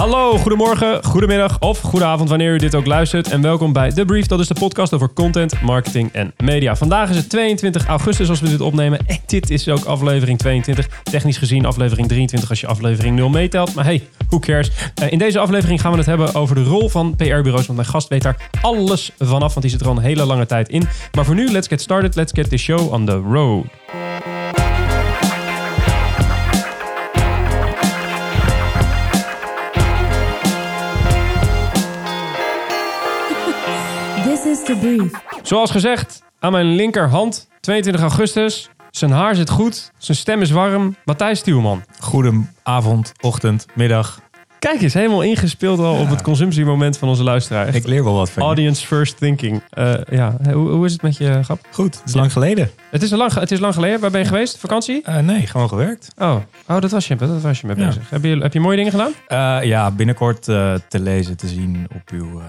Hallo, goedemorgen, goedemiddag of goedenavond wanneer u dit ook luistert. En welkom bij The Brief, dat is de podcast over content, marketing en media. Vandaag is het 22 augustus als we dit opnemen. En dit is ook aflevering 22. Technisch gezien aflevering 23 als je aflevering 0 meetelt. Maar hey, who cares? Uh, in deze aflevering gaan we het hebben over de rol van PR-bureaus. Want mijn gast weet daar alles vanaf, want die zit er al een hele lange tijd in. Maar voor nu, let's get started. Let's get the show on the road. Zoals gezegd, aan mijn linkerhand, 22 augustus. Zijn haar zit goed, zijn stem is warm. Matthijs Stuurman. Goedenavond, ochtend, middag. Kijk eens, helemaal ingespeeld al op het consumptiemoment van onze luisteraar. Echt Ik leer wel wat van je. Audience first thinking. Eh, ja, hoe, hoe is het met je grap? Goed, het is lang geleden. Het is, al lang, het is lang geleden. Waar ben je geweest? Vakantie? Eh, nee, gewoon gewerkt. Oh, oh dat was je, dat was je mee Ja. bezig. Heb, je, heb je mooie dingen gedaan? Eh, ja, binnenkort eh, te lezen, te zien op uw eh,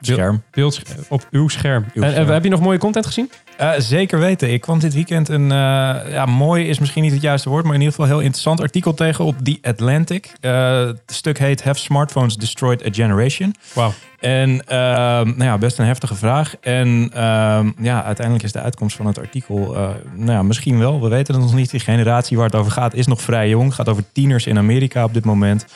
scherm. Beeld op uw scherm. Uw en, scherm. heb je nog mooie content gezien? Eh, zeker weten. Ik kwam dit weekend een, eh, ja, mooi is misschien niet het juiste woord, maar in ieder geval heel interessant artikel tegen op The Atlantic. Eh, het stuk heet Have Smartphones Destroyed a Generation? Wauw. En nou ja, best een heftige vraag. En ehm, ja, uiteindelijk is de uitkomst van het artikel, nou ja, misschien wel. We weten het nog niet. Die generatie waar het over gaat is nog vrij jong. Het gaat over tieners in Amerika op dit moment.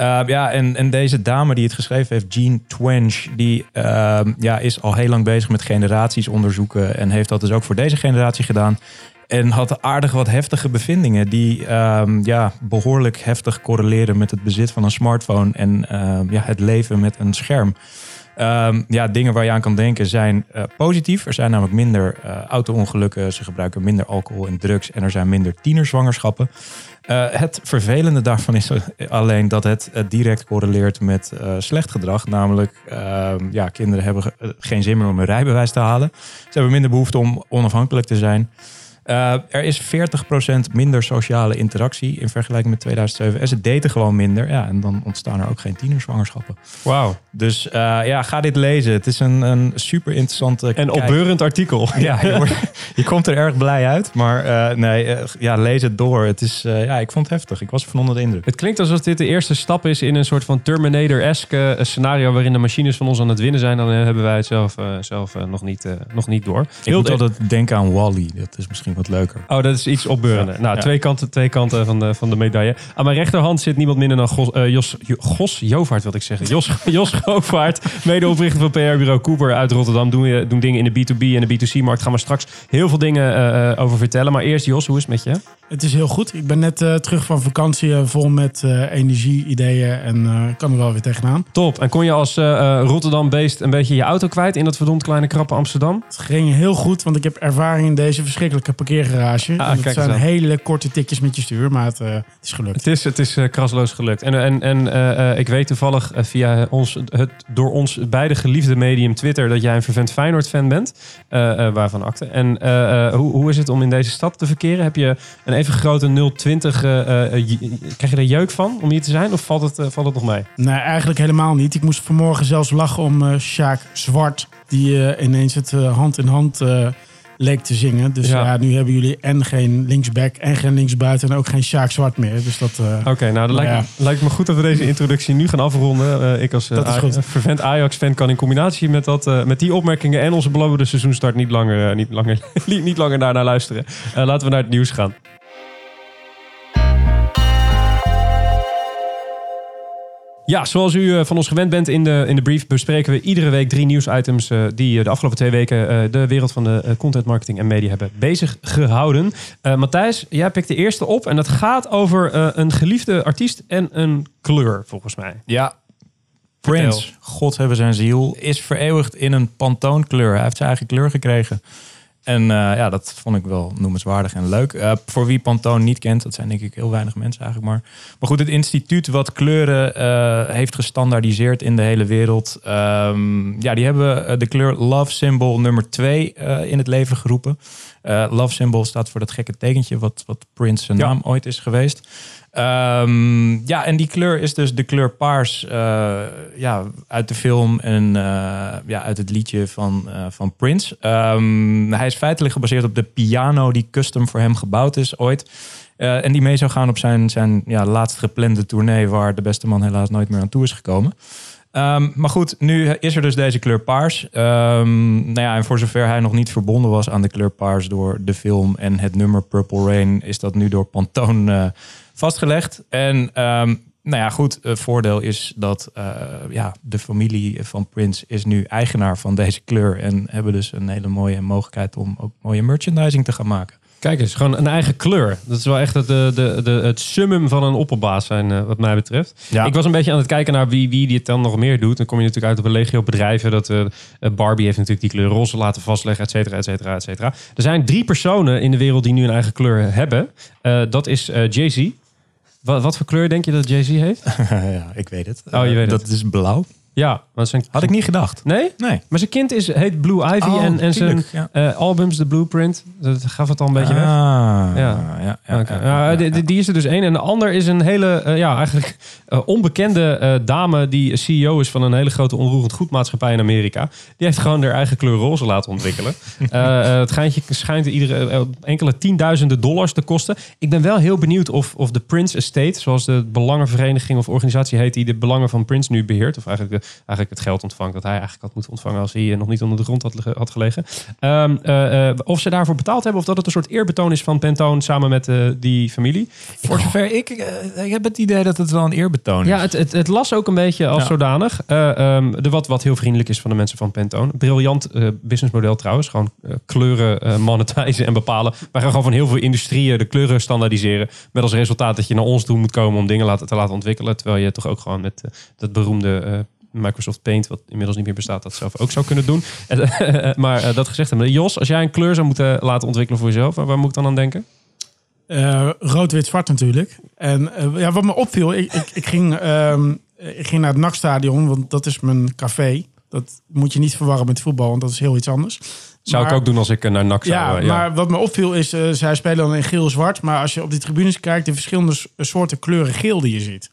Uh, ja, en, en deze dame die het geschreven heeft, Jean Twench, die ehm, ja, is al heel lang bezig met generaties onderzoeken. En heeft dat dus ook voor deze generatie gedaan. En had aardig wat heftige bevindingen die ehm, ja, behoorlijk heftig correleren met het bezit van een smartphone en ehm, ja, het leven met een scherm. Ehm, ja, dingen waar je aan kan denken zijn eh, positief. Er zijn namelijk minder eh, auto-ongelukken, ze gebruiken minder alcohol en drugs en er zijn minder tienerzwangerschappen. Eh, het vervelende daarvan is alleen dat het direct correleert met slecht gedrag. Namelijk, ehm, ja, kinderen hebben ge- geen zin meer om een rijbewijs te halen. Ze hebben minder behoefte om onafhankelijk te zijn. Eh, er is 40% minder sociale interactie in vergelijking met 2007. En ze daten gewoon minder. Ja, en dan ontstaan er ook geen tienerzwangerschappen. Wauw. Dus eh, ja, ga dit lezen. Het is een, een super interessante... En kijk- opbeurend artikel. Ja, je, wordt- je komt er erg blij uit. Maar eh, nee, ja, lees het door. Het is, ja, ik vond het heftig. Ik was van onder de indruk. Het klinkt alsof dit de eerste stap is in een soort van Terminator-esque scenario waarin de machines van ons aan het winnen zijn. Dan hebben wij het zelf, zelf nog, niet, nog niet door. Ik moet altijd denken aan Wally. Dat is misschien wat leuker. Oh, dat is iets opbeurender. Ja. Nou, Ja. twee kanten, twee kanten van, de, van de medaille. Aan mijn rechterhand zit niemand minder dan Gos, eh, Jos, Jo- Gos Jovaart, wil ik zeggen. Jos, Jos Govaert, medeoprichter van PR-bureau Cooper uit Rotterdam. Doen, we- doen dingen in de B2B en de B2C-markt. Gaan we straks heel veel dingen eh, eh, over vertellen. Maar eerst, Jos, hoe is het met je? Het is heel goed. Ik ben net eh, terug van vakantie, eh, vol met eh, energie, ideeën en kan er wel weer tegenaan. Top. En kon je als Rotterdam-beest een beetje je auto kwijt in dat verdomd kleine krappe Amsterdam? Het ging heel goed, want ik heb ervaring in deze verschrikkelijke parkeergarage. Ah, En het zijn hele korte tikjes met je stuur, maar het, het is gelukt. Het is, het is krasloos gelukt. En, en, en ik weet toevallig via ons, het door ons beide geliefde medium Twitter dat jij een vervent Feyenoord-fan bent. waarvan akte. En hoe, hoe is het om in deze stad te verkeren? Heb je een even grote 020? eh, eh, je- krijg je er jeuk van om hier te zijn? Of valt het, eh, valt het nog mee? Nee, eigenlijk helemaal niet. Ik moest vanmorgen zelfs lachen om eh Sjaak Zwart, die eh, ineens het eh, hand in hand eh, leek te zingen. Dus Ja. ja. nu hebben jullie en geen linksback en geen linksbuiten en ook geen Sjaak Zwart meer. Dus dat... eh, Oké, nou Nou lijkt, me- lijkt me goed dat we deze introductie nu gaan afronden. Eh, ik als eh, Dat eh, vervent Ajax-fan kan in combinatie met, dat, eh, met die opmerkingen en onze beloofde seizoenstart niet langer, eh, niet langer, niet langer daarnaar luisteren. Eh, laten we naar het nieuws gaan. Ja, zoals u eh, van ons gewend bent in de, in de brief, bespreken we iedere week drie nieuwsitems eh, die eh, de afgelopen twee weken eh, de wereld van de content marketing en media hebben bezig gehouden. Eh, Matthijs, jij pikt de eerste op en dat gaat over eh, een geliefde artiest en een kleur, volgens mij. Ja, Prince, God hebben zijn ziel, is vereeuwigd in een pantoonkleur. Hij heeft zijn eigen kleur gekregen. En eh, ja, dat vond ik wel noemenswaardig en leuk. Eh, voor wie Pantone niet kent, dat zijn denk ik heel weinig mensen eigenlijk maar. Maar goed, het instituut wat kleuren eh, heeft gestandaardiseerd in de hele wereld. ehm, ja, die hebben de kleur Love Symbol nummer 2 in het leven geroepen. Love Symbol staat voor dat gekke tekentje wat, wat Prince zijn Ja. naam ooit is geweest. Ehm, ja, en die kleur is dus de kleur paars eh, ja, uit de film en eh, ja, uit het liedje van, eh, van Prince. Ehm, hij is feitelijk gebaseerd op de piano die custom voor hem gebouwd is ooit. En die mee zou gaan op zijn, zijn ja, laatst geplande tournee... waar de beste man helaas nooit meer aan toe is gekomen. Ehm, maar goed, nu is er dus deze kleur paars. Nou ja, en voor zover hij nog niet verbonden was aan de kleur paars... door de film en het nummer Purple Rain... is dat nu door Pantone vastgelegd. En... ehm, nou ja, goed. Het voordeel is dat eh, ja, de familie van Prince is nu eigenaar van deze kleur. En hebben dus een hele mooie mogelijkheid om ook mooie merchandising te gaan maken. Kijk eens, gewoon een eigen kleur. Dat is wel echt het, de, de, de, het summum van een opperbaas zijn, eh, wat mij betreft. Ja. Ik was een beetje aan het kijken naar wie, wie dit dan nog meer doet. Dan kom je natuurlijk uit op een legio bedrijven. Dat, eh, Barbie heeft natuurlijk die kleur roze laten vastleggen, et cetera, et cetera, et cetera. Er zijn drie personen in de wereld die nu een eigen kleur hebben. Dat is Jay-Z. Wat, wat voor kleur denk je dat Jay-Z heeft? ja, ik weet het. Oh, je Eh, weet dat het. is blauw. Ja, maar zijn... Had ik niet gedacht. Nee? Nee. Maar zijn kind is, heet Blue Ivy Oh, en, en zijn ja. eh, albums, The Blueprint, dat gaf het al een beetje weg. Ah, Ja. ja. ja, ja, Oké. ja, die, is er dus één. En de ander is een hele, eh, ja, eigenlijk eh, onbekende dame die CEO is van een hele grote onroerend goedmaatschappij in Amerika. Die heeft gewoon haar eigen kleur roze laten ontwikkelen. Het geintje schijnt iedere enkele tienduizenden dollars te kosten. Ik ben wel heel benieuwd of, of de Prince Estate, zoals de belangenvereniging of organisatie heet, die de belangen van Prince nu beheert, of eigenlijk, de, eigenlijk het geld ontvangt dat hij eigenlijk had moeten ontvangen als hij eh, nog niet onder de grond had, had gelegen. Ehm, eh, eh, of ze daarvoor betaald hebben of dat het een soort eerbetoon is van Pantone samen met die familie. Voor zover ik, ik heb het idee dat het wel een eerbetoon is. Ja, het, het, het las ook een beetje als Ja. zodanig. Eh, ehm, de wat, wat heel vriendelijk is van de mensen van Pantone. Briljant businessmodel trouwens. Gewoon kleuren monetizen en bepalen. Wij gaan gewoon van heel veel industrieën de kleuren standaardiseren. Met als resultaat dat je naar ons toe moet komen om dingen laten, te laten ontwikkelen. Terwijl je toch ook gewoon met dat beroemde Microsoft Paint, wat inmiddels niet meer bestaat, dat zelf ook zou kunnen doen. Eh, maar eh, dat gezegd hebben. Jos, als jij een kleur zou moeten laten ontwikkelen voor jezelf, waar, waar moet ik dan aan denken? Eh, rood, wit, zwart natuurlijk. En eh, ja, wat me opviel, ik, ik, ik, ging, ehm, ik ging naar het NAC-stadion, want dat is mijn café. Dat moet je niet verwarren met voetbal, want dat is heel iets anders. Zou Maar- ik ook doen als ik eh, naar NAC zou. Ja, eh, maar wat me opviel is, eh, zij spelen dan in geel-zwart. Maar als je op die tribunes kijkt, de verschillende soorten kleuren geel die je ziet.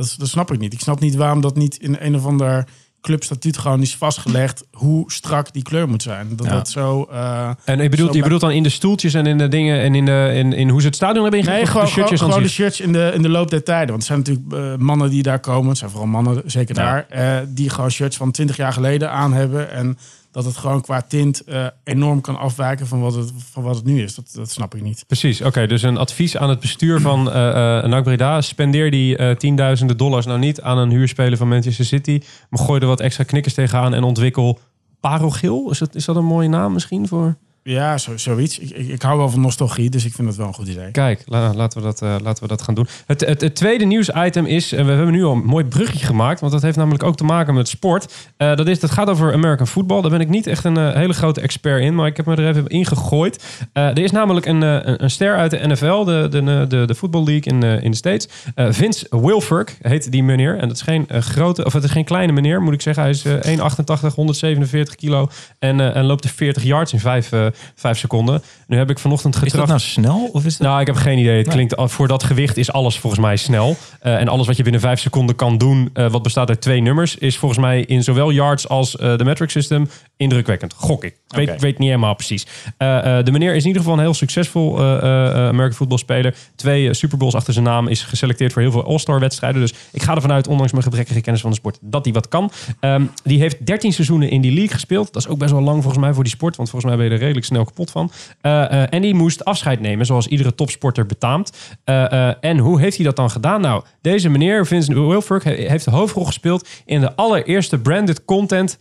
Dat, dat snap ik niet. Ik snap niet waarom dat niet in een of ander clubstatuut gewoon is vastgelegd hoe strak die kleur moet zijn. Dat Ja. dat zo... eh, En ik bedoel, Zo je bedoelt dan in de stoeltjes en in de dingen en in, de, in, in hoe ze het stadion hebben Nee, ingericht? gewoon, of de shirtjes gewoon, de zich? shirts in de, in de loop der tijden. Want er zijn natuurlijk eh, mannen die daar komen. Het zijn vooral mannen, zeker Ja. daar. eh, die gewoon shirts van 20 jaar geleden aan hebben. En dat het gewoon qua tint eh, enorm kan afwijken van wat het, van wat het nu is. Dat, dat snap ik niet. Precies, oké. dus een advies aan het bestuur van eh eh NAC Breda. Spendeer die tienduizenden dollars nou niet aan een huurspeler van Manchester City. Maar gooi er wat extra knikkers tegenaan en ontwikkel Parogil. Is dat, is dat een mooie naam misschien voor... Ja, zo, zoiets. Ik, ik, hou wel van nostalgie, dus ik vind dat wel een goed idee. Kijk, la- laten, we dat, eh, laten we dat gaan doen. Het, het, het tweede nieuwsitem is, en we hebben nu al een mooi bruggetje gemaakt, want dat heeft namelijk ook te maken met sport. Eh, dat, is, dat gaat over American football. Daar ben ik niet echt een eh, hele grote expert in, maar ik heb me er even in gegooid. Eh, er is namelijk een, eh, een, een ster uit de NFL, de, de, de, de Football League in, eh, in de States. Eh, Vince Wilfork heet die meneer. En dat is geen eh, grote, of het is geen kleine meneer, moet ik zeggen. Hij is eh 1,88, 147 kilo en, eh, en loopt er 40 yards in 5 vijf seconden. Nu heb ik vanochtend Is dat getracht. nou snel? Of is dat... Nou, ik heb geen idee. Het Nee. klinkt voor dat gewicht is alles volgens mij snel. Eh, en alles wat je binnen vijf seconden kan doen, eh, wat bestaat uit twee nummers, is volgens mij in zowel yards als eh, de metric system indrukwekkend. Gok ik. Ik weet, weet niet helemaal precies. De meneer is in ieder geval een heel succesvol American voetbalspeler. Twee Super Bowls achter zijn naam is geselecteerd voor heel veel All-Star wedstrijden. Dus ik ga ervan uit, ondanks mijn gebrekkige kennis van de sport, dat hij wat kan. Ehm, die heeft 13 seizoenen in die league gespeeld. Dat is ook best wel lang volgens mij voor die sport, want volgens mij ben je er redelijk snel kapot van. Eh, eh, en die moest afscheid nemen, zoals iedere topsporter betaamt. Eh, en hoe heeft hij dat dan gedaan? Nou, deze meneer, Vincent Wilfork, he- heeft de hoofdrol gespeeld in de allereerste branded content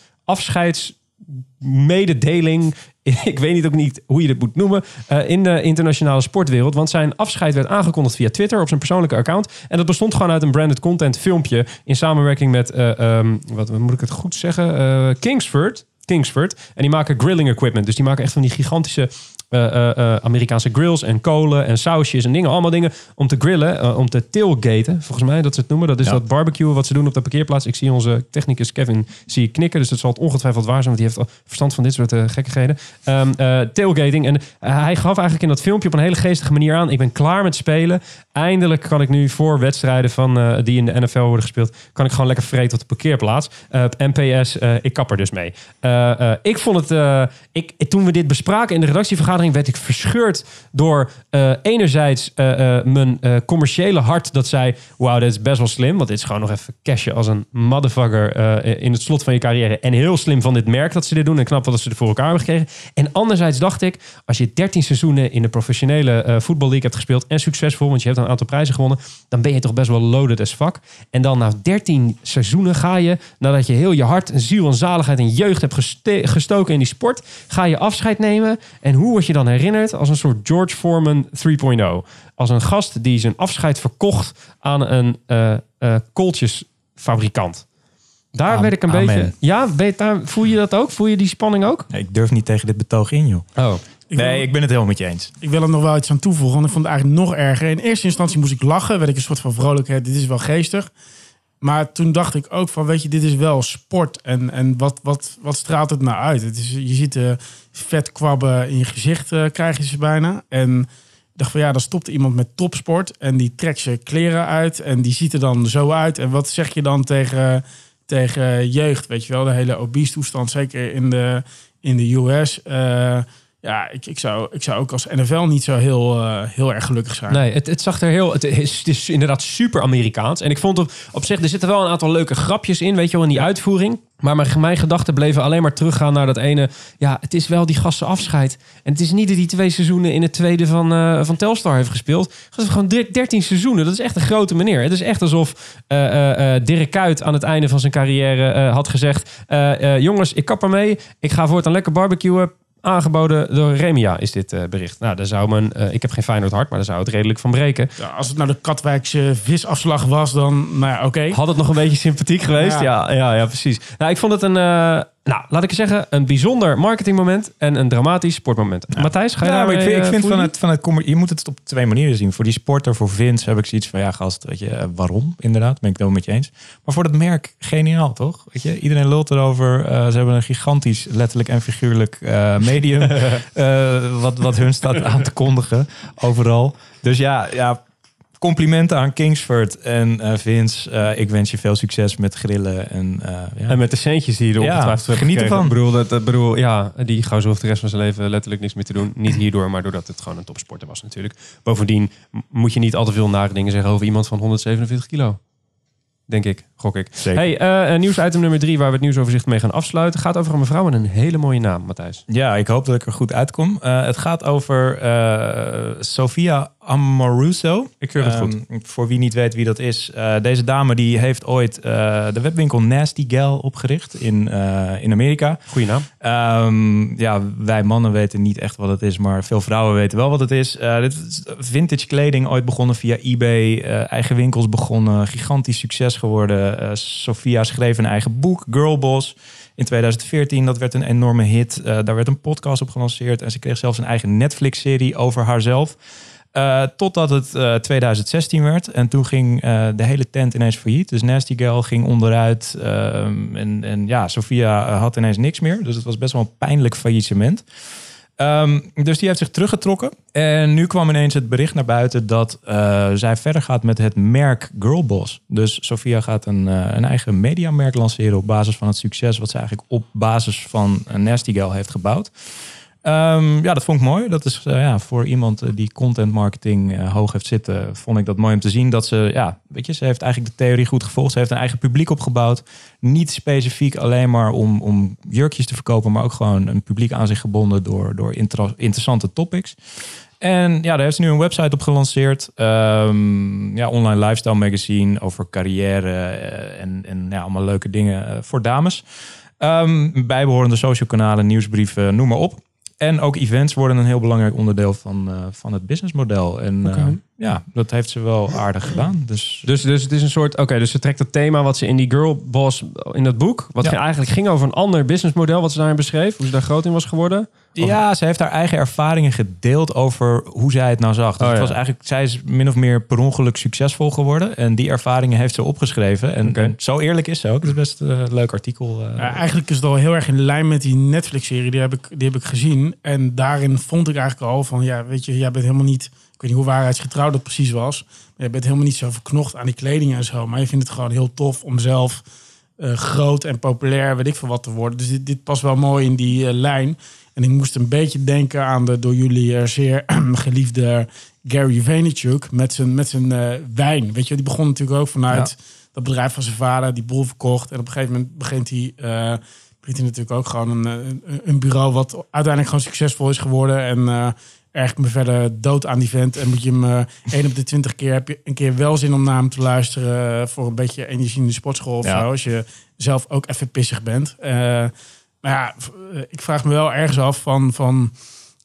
afscheidsmededeling. Ik weet niet ook niet hoe je dit moet noemen. in de internationale sportwereld. Want zijn afscheid werd aangekondigd via Twitter op zijn persoonlijke account. En dat bestond gewoon uit een branded content filmpje. In samenwerking met, eh, ehm, wat moet ik het goed zeggen? Kingsford. Kingsford. En die maken grilling equipment. Dus die maken echt van die gigantische Amerikaanse grills en kolen en sausjes en dingen. Allemaal dingen om te grillen, eh, om te tailgaten. Volgens mij dat ze het noemen. Dat is Ja. dat barbecue wat ze doen op de parkeerplaats. Ik zie onze technicus Kevin zie ik knikken. Dus dat zal het ongetwijfeld waar zijn. Want die heeft al verstand van dit soort eh, gekkigheden. Ehm, eh, tailgating. En eh, hij gaf eigenlijk in dat filmpje op een hele geestige manier aan. Ik ben klaar met spelen. Eindelijk kan ik nu voor wedstrijden van, eh, die in de NFL worden gespeeld... kan ik gewoon lekker vreten op de parkeerplaats. Eh, NPS, eh, ik kap er dus mee. Eh, eh, ik vond het... eh, ik, toen we dit bespraken in de redactievergadering vergadering werd ik verscheurd door eh, enerzijds eh, eh, mijn commerciële hart dat zei, wauw, dit is best wel slim, want dit is gewoon nog even cashen als een motherfucker in het slot van je carrière. En heel slim van dit merk dat ze dit doen en knap dat ze het voor elkaar hebben gekregen. En anderzijds dacht ik, als je 13 seizoenen in de professionele voetballeague hebt gespeeld en succesvol, want je hebt een aantal prijzen gewonnen, dan ben je toch best wel loaded as fuck. En dan na 13 seizoenen ga je, nadat je heel je hart en ziel en zaligheid en jeugd hebt gestoken in die sport, ga je afscheid nemen. En hoe word je dan herinnerd? Als een soort George Foreman 3.0. Als een gast die zijn afscheid verkocht aan een eh eh, kooltjesfabrikant. Daar Am- werd ik een amen. beetje... Ja, weet, daar, voel je dat ook? Voel je die spanning ook? Nee, ik durf niet tegen dit betoog in, joh. Oh. Ik nee, wil, ik ben het helemaal met je eens. ik wil er nog wel iets aan toevoegen, want ik vond het eigenlijk nog erger. In eerste instantie moest ik lachen, werd ik een soort van vrolijkheid. Dit is wel geestig. Maar toen dacht ik ook van, weet je, dit is wel sport. En, en wat, wat, wat straalt het nou uit? Het is, je ziet de vetkwabben in je gezicht, eh, krijg je ze bijna. En dacht van, ja, dan stopt iemand met topsport. En die trekt zijn kleren uit. En die ziet er dan zo uit. En wat zeg je dan tegen, tegen jeugd? Weet je wel, de hele obese toestand, zeker in de, in de US. Eh, ja, ik, ik, zou, ik zou ook als NFL niet zo heel, eh, heel erg gelukkig zijn. Nee, het, het zag er heel. Het is, het is inderdaad super Amerikaans. En ik vond op, op zich, er zitten wel een aantal leuke grapjes in, weet je wel, in die uitvoering. Maar mijn, mijn gedachten bleven alleen maar teruggaan naar dat ene. Ja, het is wel die gasten afscheid. En het is niet dat hij twee seizoenen in het tweede van, eh, van Telstar heeft gespeeld. Het is gewoon 13 seizoenen. Dat is echt een grote meneer. Het is echt alsof eh, eh, Dirk Kuyt aan het einde van zijn carrière had gezegd: Jongens, ik kap ermee. Ik ga voortaan lekker barbecuen. Aangeboden door Remia is dit eh, bericht. Nou, daar zou men, eh, ik heb geen Feyenoord hart, maar daar zou het redelijk van breken. Ja, als het nou de Katwijkse visafslag was, dan, nou ja, oké. Had het nog een beetje sympathiek geweest? Ja, Ja. ja, ja, precies. Nou, ik vond het een, eh, nou, laat ik zeggen, een bijzonder marketingmoment en een dramatisch sportmoment. Matthijs, ga je Ja, daar maar ik vind, ik vind van het van het je moet het op twee manieren zien. Voor die sporter, voor Vince heb ik zoiets van ja, gast, weet je, eh, waarom? Inderdaad, ben ik het wel met je eens. Maar voor dat merk, geniaal, toch? Weet je, iedereen lult erover. Eh, ze hebben een gigantisch, letterlijk en figuurlijk eh, medium, eh, wat, wat hun staat aan te kondigen overal. Dus ja, ja. Complimenten aan Kingsford en eh, Vince. Eh, ik wens je veel succes met grillen. En, eh, ja. En met de centjes die je er Ja, ongetwijfeld hebt geniet ervan. Ik bedoel, dat, dat bedoel, ja, die gozer hoeft de rest van zijn leven letterlijk niks meer te doen. Niet hierdoor, maar doordat het gewoon een topsporter was natuurlijk. Bovendien moet je niet al te veel nare dingen zeggen over iemand van 147 kilo. Denk ik, gok ik. Zeker. Hey, eh, nieuwsitem nummer drie, waar we het nieuwsoverzicht mee gaan afsluiten, gaat over een mevrouw met een hele mooie naam, Matthijs. Ja, ik hoop dat ik er goed uitkom. Eh, het gaat over eh, Sofia Amoruso. Ik keur het goed. Ehm, voor wie niet weet wie dat is. deze dame die heeft ooit de webwinkel Nasty Gal opgericht in, in Amerika. Goeie naam. Ehm, ja, wij mannen weten niet echt wat het is, maar veel vrouwen weten wel wat het is. Dit is vintage kleding, ooit begonnen via eBay, eigen winkels begonnen, gigantisch succes geworden. Eh, Sophia schreef een eigen boek, Girlboss, in 2014. Dat werd een enorme hit. Eh, daar werd een podcast op gelanceerd en ze kreeg zelfs een eigen Netflix-serie over haarzelf. Eh, totdat het eh, 2016 werd. En toen ging de hele tent ineens failliet. Dus Nasty Gal ging onderuit. ehm, en, en ja, Sophia eh, had ineens niks meer. Dus het was best wel een pijnlijk faillissement. Ehm, dus die heeft zich teruggetrokken. En nu kwam ineens het bericht naar buiten dat eh, zij verder gaat met het merk Girlboss. Dus Sophia gaat een, eh, een eigen mediamerk lanceren op basis van het succes wat ze eigenlijk op basis van Nasty Gal heeft gebouwd. Ehm, ja, dat vond ik mooi. Dat is eh, ja, voor iemand eh, die content marketing eh, hoog heeft zitten, vond ik dat mooi om te zien. Dat ze, ja, weet je, ze heeft eigenlijk de theorie goed gevolgd. Ze heeft een eigen publiek opgebouwd. Niet specifiek alleen maar om, om jurkjes te verkopen, maar ook gewoon een publiek aan zich gebonden door, door inter- interessante topics. En ja, daar heeft ze nu een website op gelanceerd. Ehm, ja, online lifestyle magazine over carrière en, en ja, allemaal leuke dingen voor dames. Ehm, bijbehorende social kanalen, nieuwsbrieven, noem maar op. En ook events worden een heel belangrijk onderdeel van, eh, van het businessmodel. En. Eh, ja, dat heeft ze wel aardig gedaan. Dus, Dus, dus het is een soort, oké, dus ze trekt het thema wat ze in die Girl Boss, in dat boek, wat Ja. eigenlijk ging over een ander businessmodel, wat ze daarin beschreef, hoe ze daar groot in was geworden. ja, ze heeft haar eigen ervaringen gedeeld over hoe zij het nou zag. Dus Oh, het ja. was eigenlijk, zij is min of meer per ongeluk succesvol geworden. En die ervaringen heeft ze opgeschreven. En, zo eerlijk is ze ook. Het is best eh, een leuk artikel. eh. Ja, eigenlijk is het al heel erg in lijn met die Netflix-serie. Die heb, ik, die heb ik gezien. En daarin vond ik eigenlijk al van... Ja, weet je, jij bent helemaal niet... Ik weet niet hoe waarheidsgetrouw dat precies was. Maar je bent helemaal niet zo verknocht aan die kleding en zo. Maar je vindt het gewoon heel tof om zelf eh, groot en populair, weet ik veel wat te worden. Dus dit, dit past wel mooi in die eh, lijn. En ik moest een beetje denken aan de door jullie eh, zeer geliefde Gary Vaynerchuk met zijn, met zijn wijn. Weet je, die begon natuurlijk ook vanuit dat bedrijf van zijn vader, die boel verkocht. En op een gegeven moment begint hij, eh, begint hij natuurlijk ook gewoon een, een, een bureau wat uiteindelijk gewoon succesvol is geworden. En erg me verder dood aan die vent. En moet je hem eh één op de twintig keer heb je een keer wel zin om naar hem te luisteren eh, voor een beetje energie in de sportschool of Ja. zo. Als je zelf ook even pissig bent. Eh, maar ja, ik vraag me wel ergens af van, van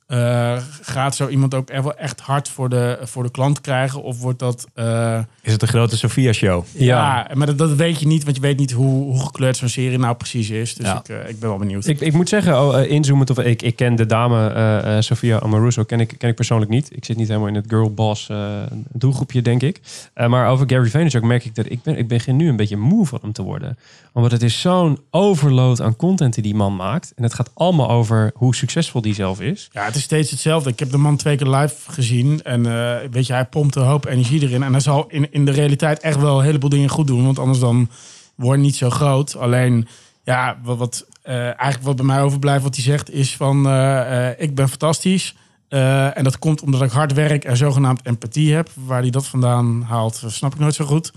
eh, gaat zo iemand ook echt wel echt hard voor de, voor de klant krijgen? Of wordt dat... eh, Is het een grote Sophia-show? ja, maar dat, dat weet je niet, want je weet niet hoe, hoe gekleurd zo'n serie nou precies is. Dus Ja. ik, eh, ik ben wel benieuwd. Ik, ik moet zeggen, oh, inzoomend, of ik, ik ken de dame eh, eh, Sofia Amoruso, ken ik, ken ik persoonlijk niet. Ik zit niet helemaal in het girl boss eh, doelgroepje, denk ik. Eh, maar over Gary Vaynerchuk merk ik dat ik ben, ik begin nu een beetje moe van hem te worden. Omdat het is zo'n overload aan content die die man maakt. En het gaat allemaal over hoe succesvol die zelf is. Ja, het is steeds hetzelfde. Ik heb de man twee keer live gezien. En eh, weet je, hij pompt een hoop energie erin. En hij zal in, in de realiteit echt wel een heleboel dingen goed doen. Want anders dan word je niet zo groot. Alleen, ja, wat, wat eh, eigenlijk wat bij mij overblijft, wat hij zegt, is van eh, ik ben fantastisch. En dat komt omdat ik hard werk en zogenaamd empathie heb. Waar hij dat vandaan haalt, snap ik nooit zo goed.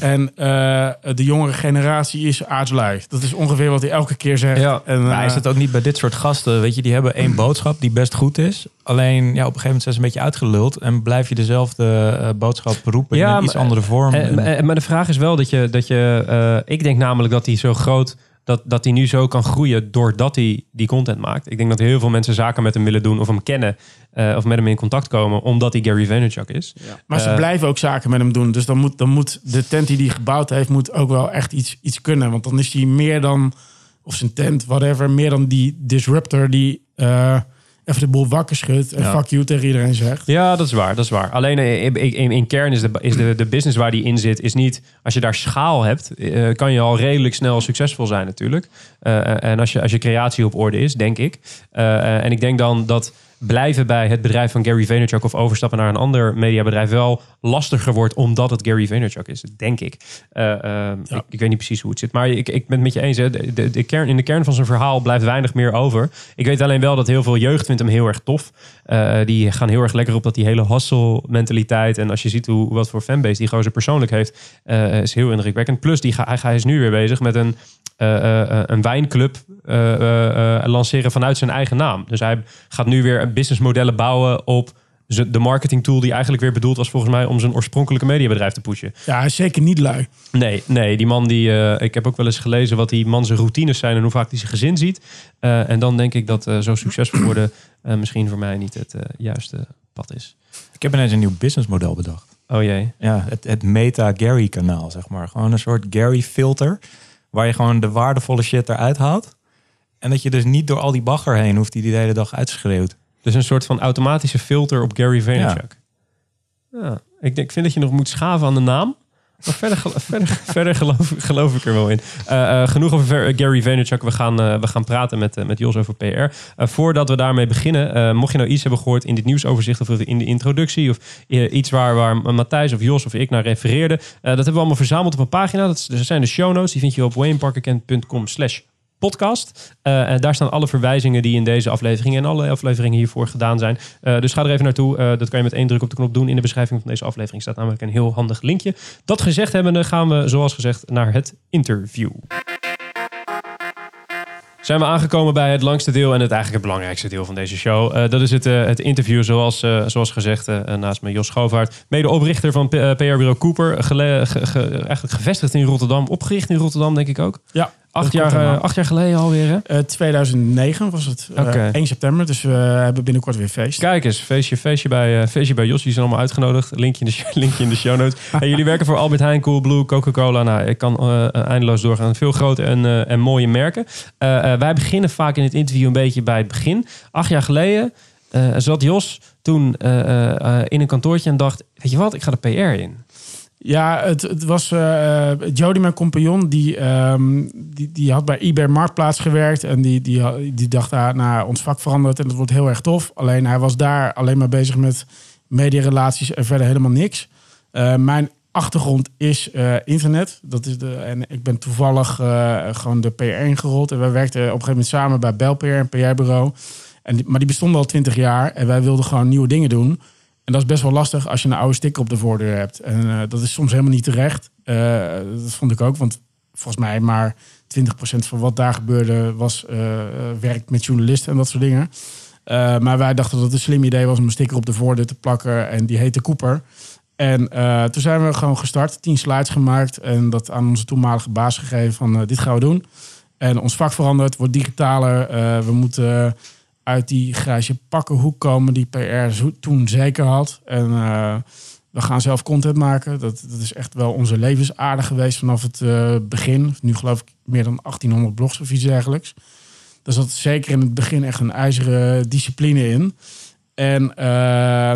En eh, de jongere generatie is aardslui. Dat is ongeveer wat hij elke keer zegt. Ja, en, Maar eh, is dat ook niet bij dit soort gasten? Weet je, die hebben één boodschap die best goed is. Alleen ja, op een gegeven moment zijn ze een beetje uitgeluld. En blijf je dezelfde eh, boodschap roepen Ja, in een iets andere vorm. Eh, En- maar- eh, maar de vraag is wel dat je, dat je eh, ik denk namelijk dat hij zo groot, dat, dat hij nu zo kan groeien doordat hij die content maakt. Ik denk dat heel veel mensen zaken met hem willen doen of hem kennen eh, of met hem in contact komen, omdat hij Gary Vaynerchuk is. Maar ze Eh, blijven ook zaken met hem doen. Dus dan moet, dan moet de tent die hij gebouwd heeft, moet ook wel echt iets, iets kunnen. Want dan is hij meer dan, of zijn tent, whatever, meer dan die disruptor die eh, even de boel wakker schudt en Ja. fuck you tegen iedereen zegt. Ja, dat is waar. Dat is waar. Alleen eh, in, in, in kern is, de, is de, de business waar die in zit, is niet als je daar schaal hebt, eh, kan je al redelijk snel succesvol zijn natuurlijk. Eh, en als je, als je creatie op orde is, denk ik. En ik denk dan dat blijven bij het bedrijf van Gary Vaynerchuk of overstappen naar een ander mediabedrijf wel lastiger wordt omdat het Gary Vaynerchuk is, denk ik. Eh, eh, ik. Ik weet niet precies hoe het zit, maar ik, ik ben het met je eens. Hè. De, de, de kern, in de kern van zijn verhaal blijft weinig meer over. Ik weet alleen wel dat heel veel jeugd vindt hem heel erg tof. Eh, die gaan heel erg lekker op dat die hele hustle mentaliteit. En als je ziet hoe, wat voor fanbase die gozer persoonlijk heeft, eh, is heel indrukwekkend. Plus die ga, hij, is nu weer bezig met een, een wijnclub lanceren vanuit zijn eigen naam. Dus hij gaat nu weer businessmodellen bouwen op de marketing tool die eigenlijk weer bedoeld was volgens mij om zijn oorspronkelijke mediabedrijf te pushen. Ja, zeker niet lui. Nee, nee, die man die. eh, ik heb ook wel eens gelezen wat die man zijn routines zijn en hoe vaak hij zijn gezin ziet. Eh, en dan denk ik dat eh, zo succesvol worden eh, misschien voor mij niet het juiste pad is. ik heb ineens een nieuw businessmodel bedacht. Oh jee. Ja, het, het Meta-Gary-kanaal, zeg maar. Gewoon een soort Gary-filter. Waar je gewoon de waardevolle shit eruit haalt. En dat je dus niet door al die bagger heen hoeft die die de hele dag uitschreeuwt. Dus een soort van automatische filter op Gary Vaynerchuk. Ja. ik, denk, ik vind dat je nog moet schaven aan de naam. Maar verder, verder, verder geloof, geloof ik er wel in. Eh, eh, genoeg over Ver- Gary Vaynerchuk. We gaan, eh, we gaan praten met, met Jos over PR. Voordat we daarmee beginnen, mocht je nou iets hebben gehoord in dit nieuwsoverzicht of in de introductie of iets waar, waar Matthijs of Jos of ik naar refereerde, dat hebben we allemaal verzameld op een pagina. Dat, is- dat zijn de show notes. Die vind je op wayneparkerkent.com slash podcast. Eh, en daar staan alle verwijzingen die in deze aflevering en alle afleveringen hiervoor gedaan zijn. Eh, dus ga er even naartoe. Eh, dat kan je met één druk op de knop doen. In de beschrijving van deze aflevering staat namelijk een heel handig linkje. Dat gezegd hebbende gaan we, zoals gezegd, naar het interview. Zijn we aangekomen bij het langste deel en het eigenlijk het belangrijkste deel van deze show. Dat is het, het interview, zoals, zoals gezegd, naast me Jos Schoovaert, medeoprichter van PR-bureau Cooper. gele- ge- ge- eigenlijk gevestigd in Rotterdam, opgericht in Rotterdam, denk ik ook. Ja, Acht jaar, eh, acht jaar geleden alweer, hè? Eh, 2009 was het. eh, Oké. 1 september. Dus we hebben binnenkort weer feest. Kijk eens, feestje, feestje, bij, eh, feestje bij Jos. Die zijn allemaal uitgenodigd. Linkje in de, linkje in de show notes. en jullie werken voor Albert Heijn, Coolblue, Coca-Cola. Nou, ik kan eh, eindeloos doorgaan. Veel grote en, eh, en mooie merken. Eh, eh, wij beginnen vaak in het interview een beetje bij het begin. Acht jaar geleden eh, zat Jos toen eh, eh, eh, in een kantoortje en dacht... Weet je wat, ik ga de PR in. Ja, het, het was eh eh, Jody, mijn compagnon, die, ehm, die, die had bij eBay Marktplaats gewerkt. En die, die, die dacht, ah, nou, ons vak verandert en dat wordt heel erg tof. Alleen hij was daar alleen maar bezig met mediarelaties en verder helemaal niks. Eh, mijn achtergrond is internet. Dat is de, en ik ben toevallig gewoon de PR ingerold. En wij werkten op een gegeven moment samen bij Bel PR, een PR-bureau. En maar die bestonden al twintig jaar. En wij wilden gewoon nieuwe dingen doen. En dat is best wel lastig als je een oude sticker op de voordeur hebt. En eh, dat is soms helemaal niet terecht. Eh, dat vond ik ook, want volgens mij maar 20% van wat daar gebeurde was eh, werk met journalisten en dat soort dingen. Maar wij dachten dat het een slim idee was om een sticker op de voordeur te plakken. En die heette Cooper. En toen zijn we gewoon gestart, tien slides gemaakt en dat aan onze toenmalige baas gegeven van dit gaan we doen. En ons vak verandert, wordt digitaler. Eh, we moeten uit die grijze pakkenhoek komen die PR toen zeker had. En eh, we gaan zelf content maken. Dat, dat is echt wel onze levensaarde geweest vanaf het eh, begin. Nu geloof ik meer dan 1800 blogs of iets dergelijks. Dus dat is zeker in het begin echt een ijzeren discipline in. En eh,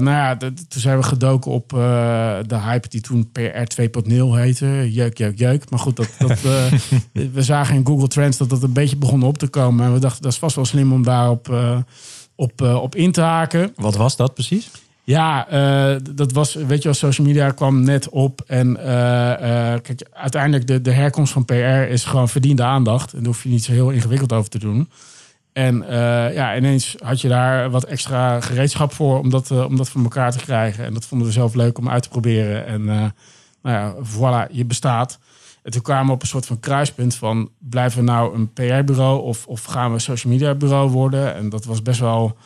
nou ja, toen zijn we gedoken op eh, de hype die toen PR 2.0 heette. Jeuk, jeuk, jeuk. Maar goed, dat, dat, eh, we zagen in Google Trends dat dat een beetje begon op te komen. En we dachten, dat is vast wel slim om daarop op, op in te haken. Wat was dat precies? Ja, dat was, weet je wel, social media kwam net op. En kijk, uiteindelijk de, de herkomst van PR is gewoon verdiende aandacht. En daar hoef je niet zo heel ingewikkeld over te doen. En eh, ja, ineens had je daar wat extra gereedschap voor om dat, eh, om dat voor elkaar te krijgen. En dat vonden we zelf leuk om uit te proberen. En eh, nou ja, voilà, je bestaat. En toen kwamen we op een soort van kruispunt van... blijven we nou een PR-bureau of, of gaan we een social media bureau worden? En dat was best wel,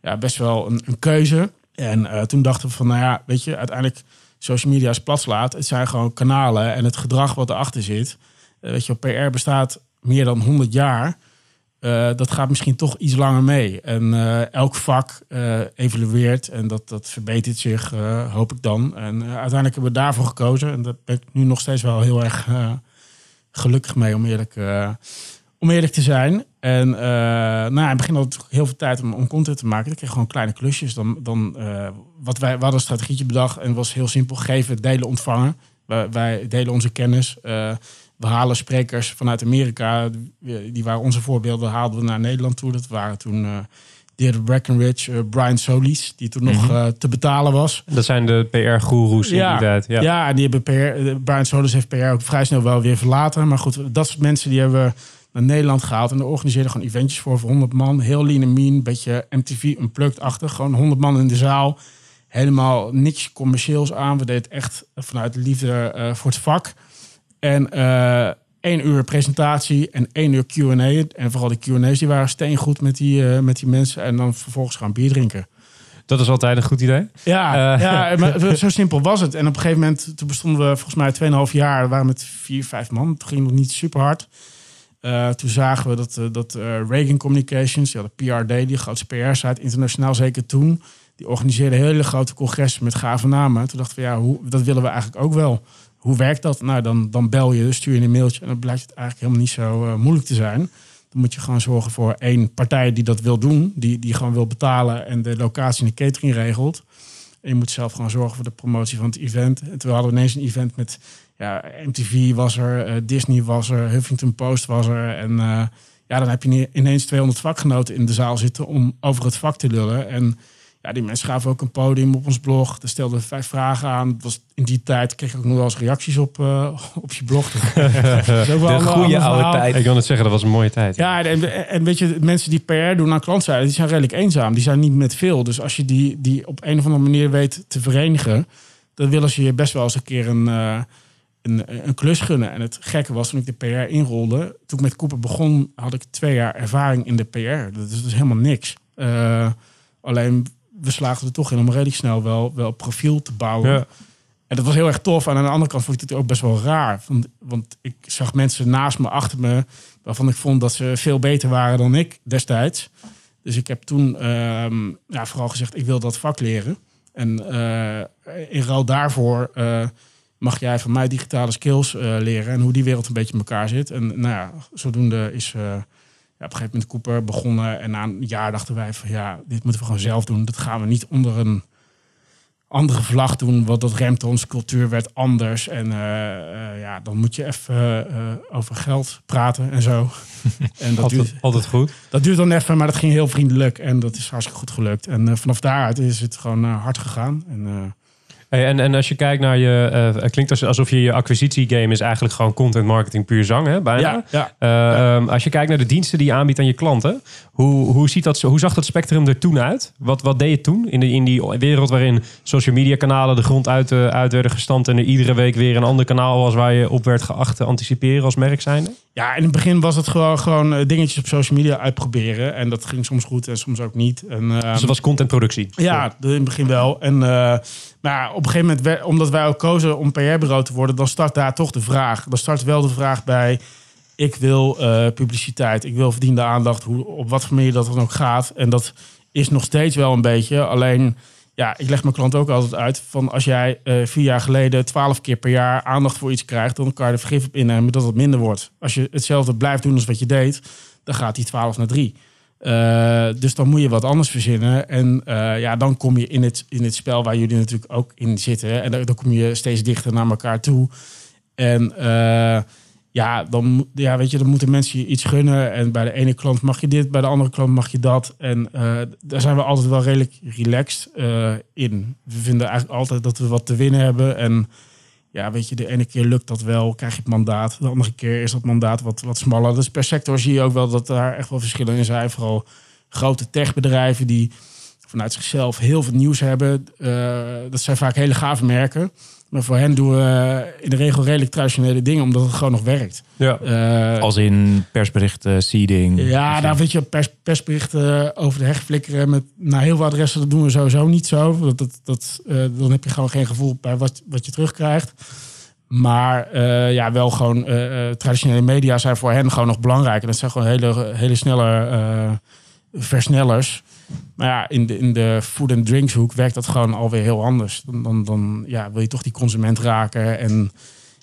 ja, best wel een, een keuze. En toen dachten we van, nou ja, weet je, uiteindelijk social media is platslaat. Het zijn gewoon kanalen en het gedrag wat erachter zit. Weet je, PR bestaat meer dan 100 jaar. Eh, dat gaat misschien toch iets langer mee. En eh, elk vak eh, evolueert en dat, dat verbetert zich, hoop ik dan. En uiteindelijk hebben we daarvoor gekozen. En daar ben ik nu nog steeds wel heel erg gelukkig mee, om eerlijk, om eerlijk te zijn. En nou, in het begin had ik heel veel tijd om, om content te maken. Ik kreeg gewoon kleine klusjes. Dan, dan, wat wij, we hadden een strategietje bedacht en was heel simpel. Geven, delen, ontvangen. Wij, wij delen onze kennis. We halen sprekers vanuit Amerika. Die waren onze voorbeelden. Haalden we naar Nederland toe. Dat waren toen uh, Deirdre Breckenridge, eh, Brian Solis. Die toen nog eh, te betalen was. Dat zijn de PR-goeroes in die tijd. Ja. Ja, en die hebben PR, Brian Solis heeft PR ook vrij snel wel weer verlaten. Maar goed, dat soort mensen die hebben we naar Nederland gehaald. En daar organiseerden gewoon eventjes voor voor 100 man. Heel lean en mean, beetje MTV unplugged-achtig. Gewoon 100 man in de zaal. Helemaal niks commercieels aan. We deden het echt vanuit liefde voor het vak. En eh één uur presentatie en één uur Q&A. En vooral de Q&A's die waren steengoed met die, eh, met die mensen. En dan vervolgens gaan bier drinken. Dat is altijd een goed idee. Ja, Eh. ja maar zo simpel was het. En op een gegeven moment, toen bestonden we volgens mij 2,5 jaar. We waren met vier, vijf man. Het ging nog niet super hard. Toen zagen we dat, eh, dat Reagan Communications, ja, de PRD, die grootste PR-site, internationaal zeker toen, die organiseerde hele grote congressen met gave namen. Toen dachten we, ja, hoe, dat willen we eigenlijk ook wel. Hoe werkt dat? Nou, dan, dan bel je, stuur je een mailtje en dan blijkt het eigenlijk helemaal niet zo eh, moeilijk te zijn. Dan moet je gewoon zorgen voor één partij die dat wil doen, die, die gewoon wil betalen en de locatie en de catering regelt. En je moet zelf gewoon zorgen voor de promotie van het event. En toen hadden we ineens een event met ja, MTV was er, eh, Disney was er, Huffington Post was er. En eh, ja, dan heb je ne- ineens 200 vakgenoten in de zaal zitten om over het vak te lullen. En ja, die mensen gaven ook een podium op ons blog. Er stelden we vijf vragen aan. Het was in die tijd kreeg ik ook nog wel eens reacties op, eh, op je blog. Dat is ook wel De een goede oude tijd. Ik wil het zeggen, dat was een mooie tijd. Ja, en, en weet je, mensen die PR doen aan klantzijde, die zijn redelijk eenzaam. Die zijn niet met veel. Dus als je die, die op een of andere manier weet te verenigen, dan willen ze je best wel eens een keer een, eh, een, een klus gunnen. En het gekke was, toen ik de PR inrolde, toen ik met Cooper begon, had ik twee jaar ervaring in de PR. Dat is dus helemaal niks. Eh, alleen, we slaagden er toch in om redelijk snel wel, wel profiel te bouwen. Ja. En dat was heel erg tof. En aan de andere kant vond ik het ook best wel raar. Want, want ik zag mensen naast me, achter me, waarvan ik vond dat ze veel beter waren dan ik destijds. Dus ik heb toen ehm, ja, vooral gezegd, ik wil dat vak leren. En eh, in ruil daarvoor eh, mag jij van mij digitale skills eh, leren en hoe die wereld een beetje in elkaar zit. En nou ja, zodoende is ja, op een gegeven moment Cooper begonnen. En na een jaar dachten wij van ja, dit moeten we gewoon zelf doen. Dat gaan we niet onder een andere vlag doen, want dat remt onze cultuur werd anders. En eh, eh, ja, dan moet je even eh, over geld praten en zo. en dat duurt, Altijd, altijd goed. dat duurt dan even, maar dat ging heel vriendelijk en dat is hartstikke goed gelukt. En vanaf daaruit is het gewoon hard gegaan. En, Hey, en, en als je kijkt naar je... het klinkt als- alsof je je acquisitiegame is eigenlijk gewoon content marketing puur zang, hè? Bijna. ja. Eh, ehm, als je kijkt naar de diensten die je aanbiedt aan je klanten, hoe, hoe, ziet dat, zo- hoe zag dat spectrum er toen uit? Wat, wat deed je toen in, de, in die wereld waarin social media kanalen de grond uit, eh, uit werden gestampt en er iedere week weer een ander kanaal was waar je op werd geacht te anticiperen als merk zijnde? Ja, in het begin was het gewoon, gewoon dingetjes op social media uitproberen. En dat ging soms goed en soms ook niet. En, ehm, Dus het was contentproductie. Ja, in het begin wel. En, maar ja, op een gegeven moment, omdat wij ook kozen om PR-bureau te worden, dan start daar toch de vraag. Dan start wel de vraag bij: ik wil eh, publiciteit, ik wil verdiende aandacht, hoe, op wat voor manier dat dan ook gaat. En dat is nog steeds wel een beetje. Alleen, ja, ik leg mijn klant ook altijd uit van als jij eh, vier jaar geleden twaalf keer per jaar aandacht voor iets krijgt, dan kan je er vergif op innemen dat het minder wordt. Als je hetzelfde blijft doen als wat je deed, dan gaat die 12 naar 3. Eh, dus dan moet je wat anders verzinnen. En eh, ja, dan kom je in het, in het spel waar jullie natuurlijk ook in zitten. En dan, dan kom je steeds dichter naar elkaar toe. En eh, ja, dan, ja, weet je, dan moeten mensen je iets gunnen. En bij de ene klant mag je dit, bij de andere klant mag je dat. En daar zijn we altijd wel redelijk relaxed in. We vinden eigenlijk altijd dat we wat te winnen hebben. En ja, weet je, de ene keer lukt dat wel, krijg je het mandaat. De andere keer is dat mandaat wat, wat smaller. Dus per sector zie je ook wel dat daar echt wel verschillen in zijn. Vooral grote techbedrijven die vanuit zichzelf heel veel nieuws hebben. Eh, dat zijn vaak hele gave merken. Maar voor hen doen we in de regel redelijk traditionele dingen, omdat het gewoon nog werkt. Ja. Eh, Als in persberichten, seeding. ja, daar weet je, pers, persberichten over de heg flikkeren met naar heel veel adressen, dat doen we sowieso niet zo. Dat, dat, dat, eh, dan heb je gewoon geen gevoel bij wat, wat je terugkrijgt. Maar eh, ja, wel gewoon eh, eh, traditionele media zijn voor hen gewoon nog belangrijk. En dat zijn gewoon hele, hele snelle eh, versnellers. Maar ja, in de, in de food and drinks hoek werkt dat gewoon alweer heel anders. Dan, dan, dan ja, wil je toch die consument raken. En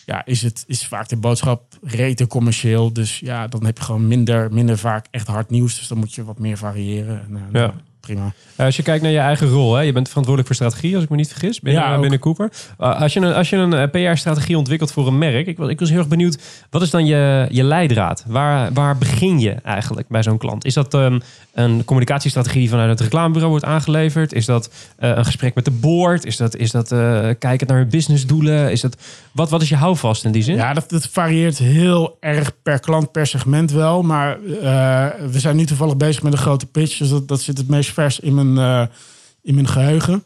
ja, is, het, is vaak de boodschap rete commercieel. Dus ja, dan heb je gewoon minder, minder vaak echt hard nieuws. Dus dan moet je wat meer variëren. En, eh, Ja. Prima. Eh, Als je kijkt naar je eigen rol, hè, je bent verantwoordelijk voor strategie, als ik me niet vergis, binnen, Ja, ook. binnen Cooper. Eh, als je een, als je een eh, PR-strategie ontwikkelt voor een merk, ik was, ik was heel erg benieuwd, wat is dan je, je leidraad? Waar, waar begin je eigenlijk bij zo'n klant? Is dat ehm, een communicatiestrategie die vanuit het reclamebureau wordt aangeleverd? Is dat eh, een gesprek met de board? Is dat, is dat eh, kijken naar hun businessdoelen? Is dat, wat, wat is je houvast in die zin? Ja, dat, dat varieert heel erg per klant, per segment wel. Maar eh, we zijn nu toevallig bezig met een grote pitch. Dus dat, dat zit het meest vers in mijn, eh, in mijn geheugen.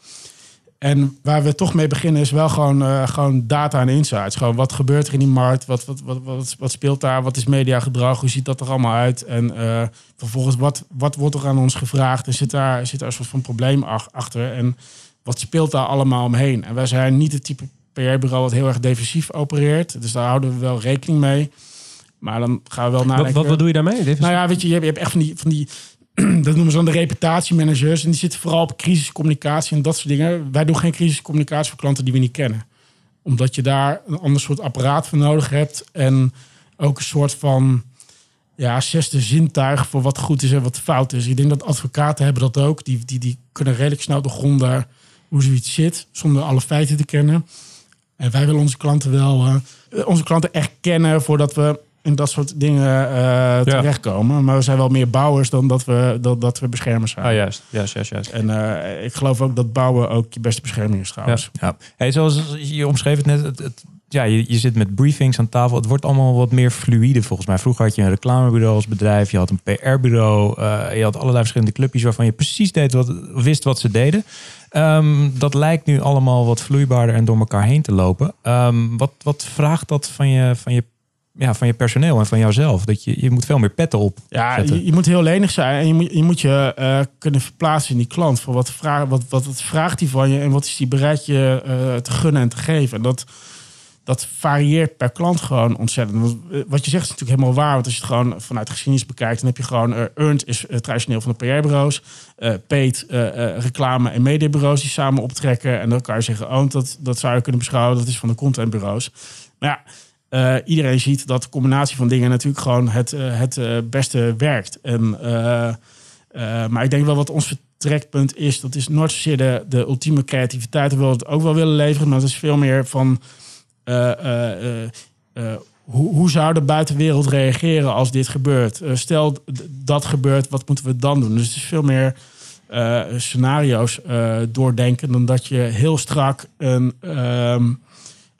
En waar we toch mee beginnen is wel gewoon, eh, gewoon data en insights. Gewoon wat gebeurt er in die markt? Wat, wat, wat, wat, wat speelt daar? Wat is mediagedrag? Hoe ziet dat er allemaal uit? En eh, vervolgens, wat, wat wordt er aan ons gevraagd? En zit daar, zit daar een soort van probleem ach- achter? En wat speelt daar allemaal omheen? En wij zijn niet het type PR-bureau wat heel erg defensief opereert. Dus daar houden we wel rekening mee. Maar dan gaan we wel nadenken. wat, wat doe je daarmee? Nou ja, weet je, je hebt echt van die, van die dat noemen ze dan de reputatiemanagers. En die zitten vooral op crisiscommunicatie en dat soort dingen. Wij doen geen crisiscommunicatie voor klanten die we niet kennen. Omdat je daar een ander soort apparaat voor nodig hebt. En ook een soort van ja, zesde zintuig voor wat goed is en wat fout is. Ik denk dat advocaten hebben dat ook. Die, die, die kunnen redelijk snel doorgronden hoe zoiets zit, zonder alle feiten te kennen. En wij willen onze klanten wel, eh, onze klanten echt kennen voordat we in dat soort dingen eh, terechtkomen. Maar we zijn wel meer bouwers dan dat we, dat, dat we beschermers zijn. Ah, juist, juist, juist, juist. En eh, ik geloof ook dat bouwen ook je beste bescherming is trouwens. Ja. Hey, zoals je omschreef het net, het, het- ja, je, je zit met briefings aan tafel. Het wordt allemaal wat meer fluïde volgens mij. Vroeger had je een reclamebureau als bedrijf, je had een PR-bureau, eh, je had allerlei verschillende clubjes waarvan je precies deed wat, wist wat ze deden. Ehm, dat lijkt nu allemaal wat vloeibaarder en door elkaar heen te lopen. Ehm, wat, wat vraagt dat van je, van, je, ja, van je personeel en van jouzelf? Dat je, je moet veel meer petten op. Ja, je, je moet heel lenig zijn en je moet je, moet je eh, kunnen verplaatsen in die klant. Voor wat, vraag, wat, wat, wat vraagt hij van je en wat is hij bereid je eh, te gunnen en te geven. En dat, dat varieert per klant gewoon ontzettend. Want, eh, Wat je zegt is natuurlijk helemaal waar. Want als je het gewoon vanuit geschiedenis bekijkt, dan heb je gewoon eh, earned is traditioneel van de PR-bureaus, paid reclame- en mediabureaus die samen optrekken. En dan kan je zeggen, owned, dat, dat zou je kunnen beschouwen, dat is van de contentbureaus. Maar ja, eh, iedereen ziet dat de combinatie van dingen natuurlijk gewoon het, eh, het eh, beste werkt. En, maar ik denk wel wat ons vertrekpunt is, dat is nooit zozeer de, de ultieme creativiteit. We willen het ook wel willen leveren, maar het is veel meer van hoe, hoe zou de buitenwereld reageren als dit gebeurt? Stel dat gebeurt, wat moeten we dan doen? Dus het is veel meer scenario's doordenken dan dat je heel strak een, ehm,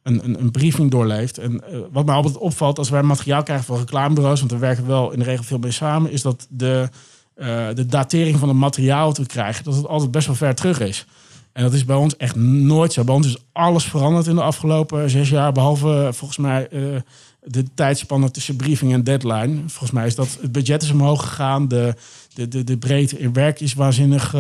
een, een, een briefing doorleeft. En eh, wat mij altijd opvalt als wij materiaal krijgen van reclamebureaus, want we werken wel in de regel veel mee samen, is dat de, eh, de datering van het materiaal we krijgen, dat het altijd best wel ver terug is. En dat is bij ons echt nooit zo. Bij ons is alles veranderd in de afgelopen zes jaar. Behalve eh, volgens mij de tijdspanne tussen briefing en deadline. Volgens mij is dat het budget is omhoog gegaan. De, de, de, de breedte in werk is waanzinnig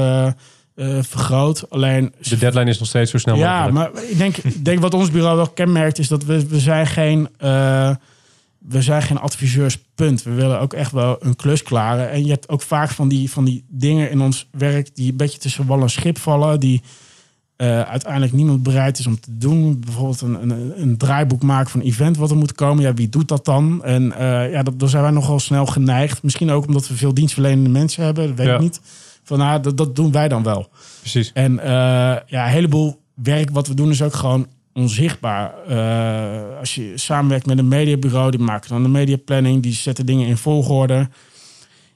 eh, vergroot. Alleen De deadline is nog steeds zo snel ja, mogelijk. maar ik denk, ik denk wat ons bureau wel kenmerkt is dat we, we zijn geen... eh, we zijn geen adviseurspunt. We willen ook echt wel een klus klaren. En je hebt ook vaak van die, van die dingen in ons werk die een beetje tussen wal en schip vallen. Die eh, uiteindelijk niemand bereid is om te doen. Bijvoorbeeld een, een, een draaiboek maken van een event wat er moet komen. Ja, wie doet dat dan? En ja, dat, daar zijn wij nogal snel geneigd. Misschien ook omdat we veel dienstverlenende mensen hebben. Dat weet Ja. ik niet. Van, nou, dat, dat doen wij dan wel. Precies. En eh, ja, een heleboel werk wat we doen is ook gewoon onzichtbaar. Eh, als je samenwerkt met een mediabureau, die maken dan een mediaplanning, die zetten dingen in volgorde.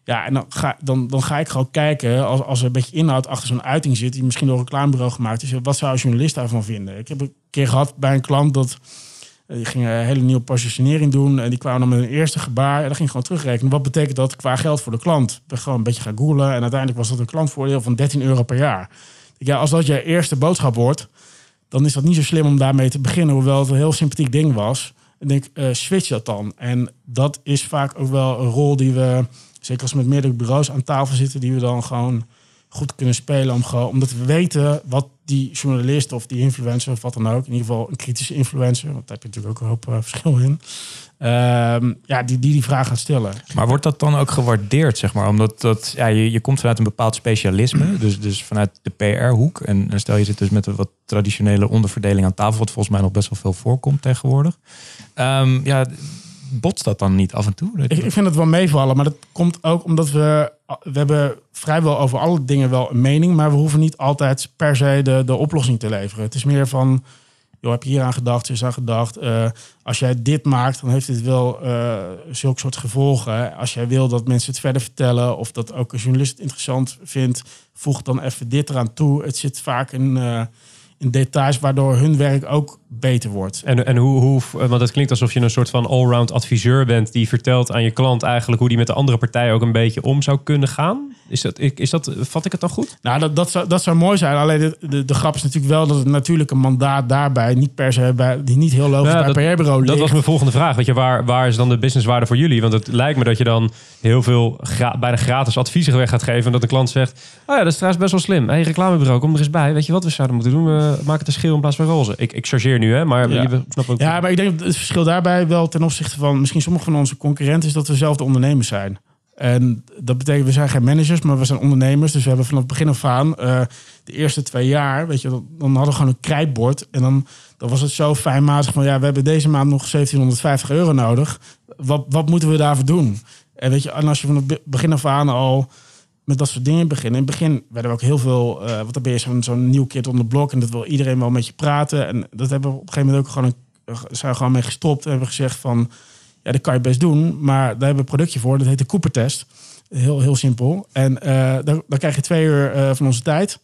Ja, en dan ga, dan, dan ga ik gewoon kijken, als, als er een beetje inhoud achter zo'n uiting zit, die misschien door een reclamebureau gemaakt is, wat zou een journalist daarvan vinden? Ik heb een keer gehad bij een klant dat die ging een hele nieuwe positionering doen. En die kwamen dan met een eerste gebaar. En dan ging gewoon terugrekenen. Wat betekent dat qua geld voor de klant? Ik gewoon een beetje gaan googlen. En uiteindelijk was dat een klantvoordeel van 13 euro per jaar. Ja, als dat je eerste boodschap wordt, dan is dat niet zo slim om daarmee te beginnen. Hoewel het een heel sympathiek ding was. Ik denk, eh, switch dat dan. En dat is vaak ook wel een rol die we, zeker als we met meerdere bureaus aan tafel zitten, die we dan gewoon goed kunnen spelen. Om gewoon, omdat we weten wat die journalist of die influencer of wat dan ook, in ieder geval een kritische influencer, want daar heb je natuurlijk ook een hoop eh, verschil in. Ehm, ja, die, die die vraag gaat stellen. Maar wordt dat dan ook gewaardeerd, zeg maar? Omdat dat, ja, je, je komt vanuit een bepaald specialisme, dus, dus vanuit de PR-hoek. En, en stel je zit dus met een wat traditionele onderverdeling aan tafel, wat volgens mij nog best wel veel voorkomt tegenwoordig. Ehm, ja, botst dat dan niet af en toe? Ik, ik vind het wel meevallen, maar dat komt ook omdat we... We hebben vrijwel over alle dingen wel een mening... maar we hoeven niet altijd per se de, de oplossing te leveren. Het is meer van... Joh, heb je hier aan gedacht, is aan gedacht. Eh, als jij dit maakt, dan heeft dit wel eh zulke soort gevolgen. Als jij wil dat mensen het verder vertellen... of dat ook een journalist interessant vindt... voeg dan even dit eraan toe. Het zit vaak in, eh, in details... waardoor hun werk ook beter wordt. En, en hoe, hoe, want het klinkt alsof je een soort van allround adviseur bent die vertelt aan je klant eigenlijk hoe die met de andere partij ook een beetje om zou kunnen gaan. Is dat, is dat, vat ik het dan goed? Nou, dat, dat, zou, dat zou mooi zijn. Alleen de, de, de grap is natuurlijk wel dat het natuurlijke mandaat daarbij niet per se bij, die niet heel logisch Ja, bij dat- PR-bureau Dat ligt. was mijn volgende vraag. Weet je, waar, waar is dan de businesswaarde voor jullie? Want het lijkt me dat je dan heel veel gra- bijna gratis adviezen weg gaat geven. En dat de klant zegt, oh ja, dat is trouwens best wel slim. Hey, reclamebureau, kom er eens bij. Weet je wat we zouden moeten doen? We maken het een schil in plaats van roze. Ik, ik chargeer nu, hè, maar Ja. je snapt ook. Ja, maar ik denk dat het verschil daarbij wel ten opzichte van misschien sommige van onze concurrenten is dat we zelf de ondernemers zijn. En dat betekent, we zijn geen managers, maar we zijn ondernemers. Dus we hebben vanaf het begin af aan, eh, de eerste twee jaar, weet je, dan, dan hadden we gewoon een krijtbord. En dan, dan was het zo fijnmazig van, ja, we hebben deze maand nog 1750 euro nodig. Wat, wat moeten we daarvoor doen? En weet je, en als je van het be- begin af aan al met dat soort dingen beginnen. In het begin werden we ook heel veel, eh want dan ben je zo'n nieuw kind on the blok en dat wil iedereen wel met je praten. En dat hebben we op een gegeven moment ook gewoon, een, zijn gewoon mee gestopt en hebben gezegd van, ja, dat kan je best doen, maar daar hebben we een productje voor. Dat heet de Cooper-test. Heel, heel simpel. En eh dan, krijg je twee uur eh, van onze tijd.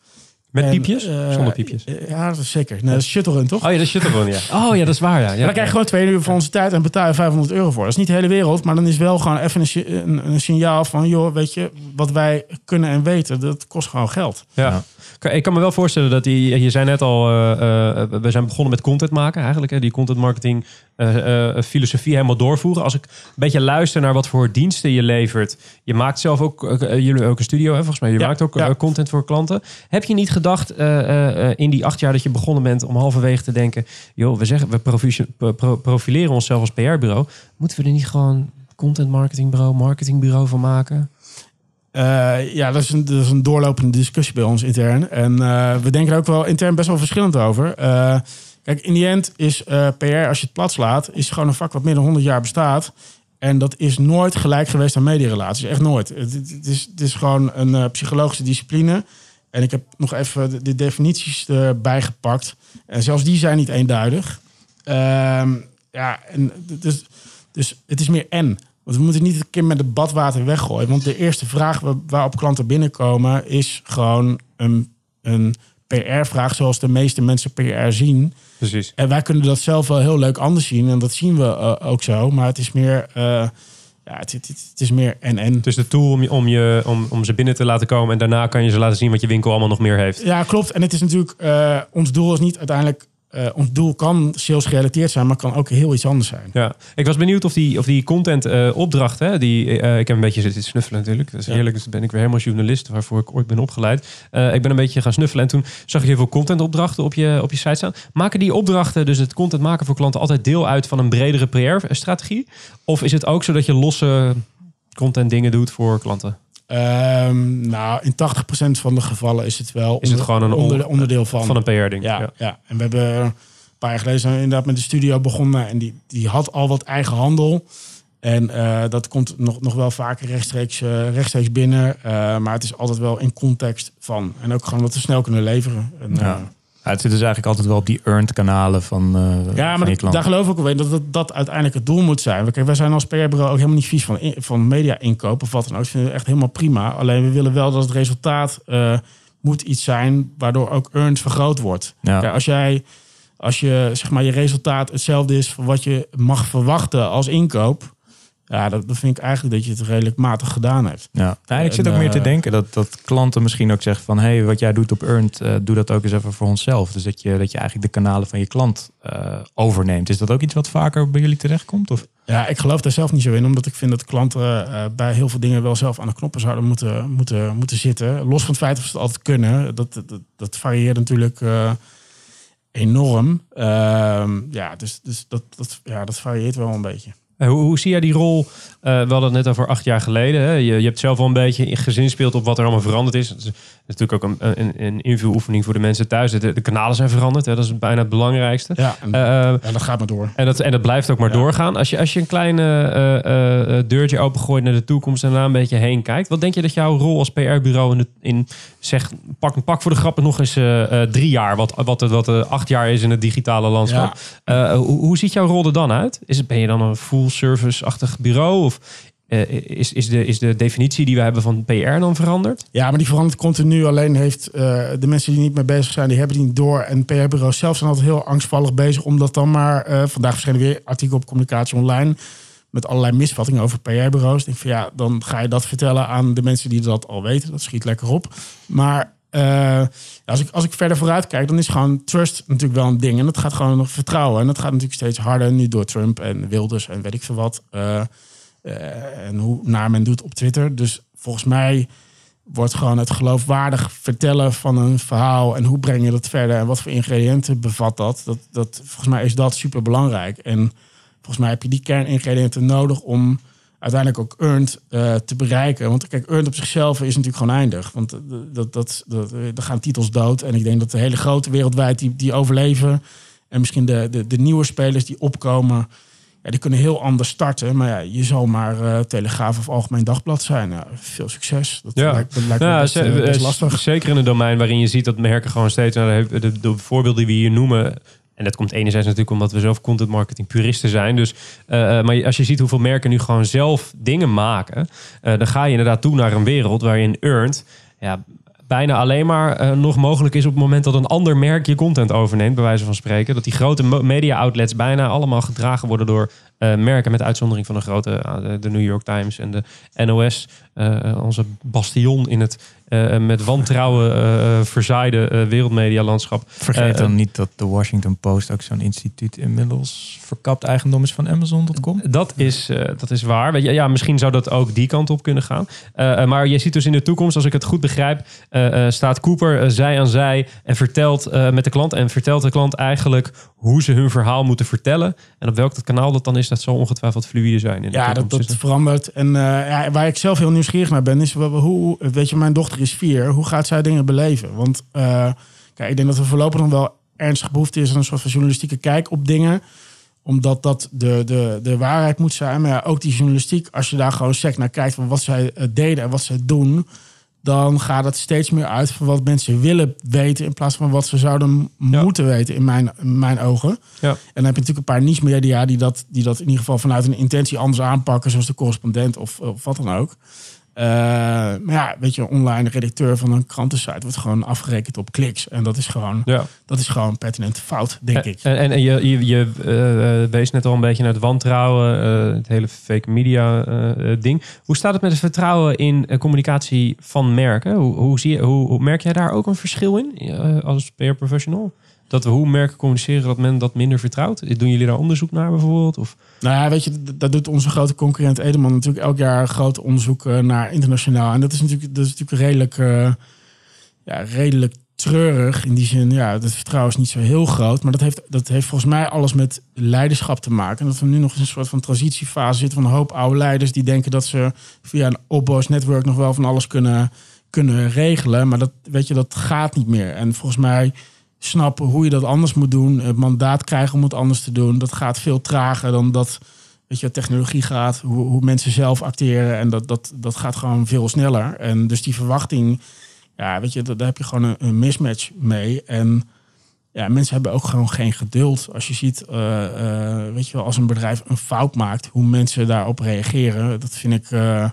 Met En, piepjes? eh, Zonder piepjes? Ja, dat is zeker. Nee, dat is shuttle run, toch? Oh ja, dat is gewoon, ja. Oh ja, dat is waar, ja. dan krijg je gewoon twee uur van onze tijd en betaal je 500 euro voor. Dat is niet de hele wereld, maar dan is wel gewoon even een, een, een signaal van... joh, weet je, wat wij kunnen en weten, dat kost gewoon geld. Ja. Ja. Ik kan me wel voorstellen dat die, je zei net al, eh, eh, we zijn begonnen met content maken eigenlijk. Hè, die content marketing eh, eh, filosofie helemaal doorvoeren. Als ik een beetje luister naar wat voor diensten je levert. Je maakt zelf ook, eh, jullie ook een studio, hè, volgens mij. Je Ja, maakt ook ja. content voor klanten. Heb je niet gedacht in die acht jaar dat je begonnen bent om halverwege te denken, joh, we zeggen, we profi- pro- pro- profileren onszelf als PR-bureau. Moeten we er niet gewoon content marketingbureau, marketingbureau van maken? Ja, dat is, een, dat is een doorlopende discussie bij ons intern. En we denken er ook wel intern best wel verschillend over. Kijk, in die end is eh, PR, als je het plat slaat, is gewoon een vak wat meer dan 100 jaar bestaat. En dat is nooit gelijk geweest aan medierelaties. Echt nooit. Het, is, het is gewoon een eh, psychologische discipline. En ik heb nog even de, de definities erbij gepakt. En zelfs die zijn niet eenduidig. Ehm, ja, en dus, dus het is meer en. Want we moeten niet een keer met het badwater weggooien. Want de eerste vraag wa- waarop klanten binnenkomen is gewoon een, een PR-vraag zoals de meeste mensen PR zien. Precies. En wij kunnen dat zelf wel heel leuk anders zien. En dat zien we eh, ook zo. Maar het is meer, eh, ja, het, het, het is meer en en. Het is de tool om, je, om, je, om, om ze binnen te laten komen. En daarna kan je ze laten zien wat je winkel allemaal nog meer heeft. Ja, klopt. En het is natuurlijk, eh, ons doel is niet uiteindelijk, eh, ons doel kan sales gerelateerd zijn, maar kan ook heel iets anders zijn. Ja, ik was benieuwd of die, of die content eh, opdracht, hè, die, eh, ik heb een beetje zitten snuffelen natuurlijk. Dat is Ja. heerlijk, dus ben ik weer helemaal journalist, waarvoor ik ooit ben opgeleid. Ik ben een beetje gaan snuffelen en toen zag ik heel veel content opdrachten op je, op je site staan. Maken die opdrachten, dus het content maken voor klanten, altijd deel uit van een bredere PR-strategie? Of is het ook zo dat je losse content dingen doet voor klanten? Ehm, nou, in 80% van de gevallen is het wel Is het gewoon een onder, on- onderdeel van. Van een PR-ding? ja, ja. en we hebben een paar jaar geleden zijn we inderdaad met de studio begonnen. En die, die had al wat eigen handel. En eh, dat komt nog, nog wel vaker rechtstreeks, eh, rechtstreeks binnen. Eh, maar het is altijd wel in context van. En ook gewoon wat we snel kunnen leveren. En, Ja. Ja, het zit dus eigenlijk altijd wel op die earned kanalen van, eh Ja, maar dat, daar geloof ik ook in dat, dat dat uiteindelijk het doel moet zijn. Kijk, wij zijn als PR-bureau ook helemaal niet vies van, van media inkopen of wat dan ook. Dat vinden we echt helemaal prima. Alleen we willen wel dat het resultaat eh, moet iets zijn waardoor ook earned vergroot wordt. Ja. Kijk, als jij, als je zeg maar je resultaat hetzelfde is van wat je mag verwachten als inkoop, ja, dat, dan vind ik eigenlijk dat je het redelijk matig gedaan hebt. Ja. Ja, ik zit En, ook meer te eh, denken dat, dat klanten misschien ook zeggen van... hé, hey, wat jij doet op Earned, eh, doe dat ook eens even voor onszelf. Dus dat je, dat je eigenlijk de kanalen van je klant eh, overneemt. Is dat ook iets wat vaker bij jullie terechtkomt? Of? Ja, ik geloof daar zelf niet zo in, omdat ik vind dat klanten eh, bij heel veel dingen wel zelf aan de knoppen zouden moeten, moeten, moeten zitten. Los van het feit of ze het altijd kunnen, dat, dat, dat varieert natuurlijk eh, enorm. Ehm, ja, dus, dus dat, dat, ja, dat varieert wel een beetje. Eh, Hoe, hoe zie jij die rol? Eh, we hadden het net over acht jaar geleden. Hè? Je, je hebt zelf wel een beetje gezinspeeld op wat er allemaal veranderd is. Het is natuurlijk ook een, een, een invuloefening voor de mensen thuis. De, de kanalen zijn veranderd. Hè? Dat is bijna het belangrijkste. Ja, en, Eh, eh, ja, dat gaat maar door. en, dat, en dat blijft ook maar Ja. doorgaan. Als je, als je een klein eh, eh, eh, deurtje opengooit naar de toekomst en daarna een beetje heen kijkt. Wat denk je dat jouw rol als PR-bureau in, de- in zeg, pak, pak voor de grappen nog eens eh, eh, drie jaar. Wat, wat, wat, wat eh, acht jaar is in het digitale landschap. Eh, hoe, hoe ziet jouw rol er dan uit? Is het, ben je dan een full service-achtig bureau? Of eh, is, is, de, is de definitie die we hebben van PR dan veranderd? Ja, maar die verandert continu. Alleen heeft eh, de mensen die niet mee bezig zijn, die hebben die niet door. En PR-bureaus zelf zijn altijd heel angstvallig bezig. Omdat dan maar, eh, vandaag verscheen er weer artikel op Communicatie Online. Met allerlei misvattingen over PR-bureaus. Denk van ja, dan ga je dat vertellen aan de mensen die dat al weten. Dat schiet lekker op. Maar als, ik, als ik verder vooruit kijk, dan is gewoon trust natuurlijk wel een ding. En dat gaat gewoon nog vertrouwen. En dat gaat natuurlijk steeds harder nu door Trump en Wilders en weet ik veel wat. En hoe naar men doet op Twitter. Dus volgens mij wordt gewoon het geloofwaardig vertellen van een verhaal en hoe breng je dat verder en wat voor ingrediënten bevat dat. dat, dat volgens mij is dat super belangrijk. En volgens mij heb je die kerningrediënten nodig om uiteindelijk ook earned eh, te bereiken. Want kijk, earned op zichzelf is natuurlijk gewoon eindig. Want eh, dat, dat, dat, eh, er gaan titels dood. En ik denk dat de hele grote wereldwijd die, die overleven. En misschien de, de, de nieuwe spelers die opkomen. Ja, die kunnen heel anders starten. Maar ja, je zal maar eh, Telegraaf of Algemeen Dagblad zijn. Ja, veel succes. Dat Ja. lijkt, dat lijkt me Ja, best, eh, best eh, lastig. Zeker in een domein waarin je ziet dat merken gewoon steeds... Nou, de, de, de voorbeelden die we hier noemen... En dat komt enerzijds natuurlijk omdat we zelf content marketing puristen zijn. Dus, maar als je ziet hoeveel merken nu gewoon zelf dingen maken... dan ga je inderdaad toe naar een wereld waarin earned... Ja, bijna alleen maar eh, nog mogelijk is op het moment dat een ander merk je content overneemt, bij wijze van spreken. Dat die grote media outlets bijna allemaal gedragen worden door eh, merken, met uitzondering van de grote, eh, de New York Times en de NOS, eh, onze bastion in het met wantrouwen verzaaide wereldmedialandschap. Vergeet dan niet dat de Washington Post ook zo'n instituut inmiddels verkapt eigendom is van Amazon.com. Dat is, dat is waar. Weet je, ja, misschien zou dat ook die kant op kunnen gaan. Maar je ziet dus in de toekomst, als ik het goed begrijp, staat Cooper zij aan zij en vertelt met de klant en vertelt de klant eigenlijk hoe ze hun verhaal moeten vertellen. En op welk kanaal dat dan is, dat zal ongetwijfeld fluïde zijn. In de Ja, dat, dat Dus verandert. En eh, ja, waar ik zelf heel nieuwsgierig naar ben, is hoe, weet je, mijn dochter is vier. Hoe gaat zij dingen beleven? Want eh, kijk, ik denk dat er voorlopig nog wel ernstig behoefte is aan een soort van journalistieke kijk op dingen. Omdat dat de, de, de waarheid moet zijn. Maar ja, ook die journalistiek, als je daar gewoon sec naar kijkt van wat zij eh, deden en wat zij doen. Dan gaat het steeds meer uit van wat mensen willen weten in plaats van wat ze zouden Ja. moeten weten in mijn, in mijn ogen. Ja. En dan heb je natuurlijk een paar niche media die dat, die dat in ieder geval vanuit een intentie anders aanpakken, zoals de correspondent of, of wat dan ook. Eh, maar ja, weet je, een online redacteur van een krantensite wordt gewoon afgerekend op kliks. En dat is gewoon, Ja. dat is gewoon pertinent fout, denk ik. En, en, je, je, je eh, wees net al een beetje naar het wantrouwen, eh, het hele fake media ding. Hoe staat het met het vertrouwen in communicatie van merken? Hoe, hoe, zie je, hoe, hoe merk jij daar ook een verschil in als PR-professional? Dat we hoe merken communiceren dat men dat minder vertrouwt? Doen jullie daar onderzoek naar bijvoorbeeld? Of, Nou ja, weet je, dat doet onze grote concurrent Edelman natuurlijk elk jaar groot onderzoek eh, naar internationaal. En dat is natuurlijk, dat is natuurlijk redelijk, eh, ja, redelijk treurig. In die zin, ja, het vertrouwen is niet zo heel groot. Maar dat heeft, dat heeft volgens mij alles met leiderschap te maken. En dat we nu nog in een soort van transitiefase zitten van een hoop oude leiders die denken dat ze via een opbo's netwerk nog wel van alles kunnen, kunnen regelen. Maar dat, weet je, dat gaat niet meer. En volgens mij snappen hoe je dat anders moet doen, het mandaat krijgen om het anders te doen, dat gaat veel trager dan dat weet je, technologie gaat, hoe, hoe mensen zelf acteren en dat, dat, dat gaat gewoon veel sneller. En dus die verwachting, ja, weet je, daar daar heb je gewoon een, een mismatch mee. En ja, mensen hebben ook gewoon geen geduld. Als je ziet, eh, eh, weet je wel, als een bedrijf een fout maakt, hoe mensen daarop reageren, dat vind ik, eh,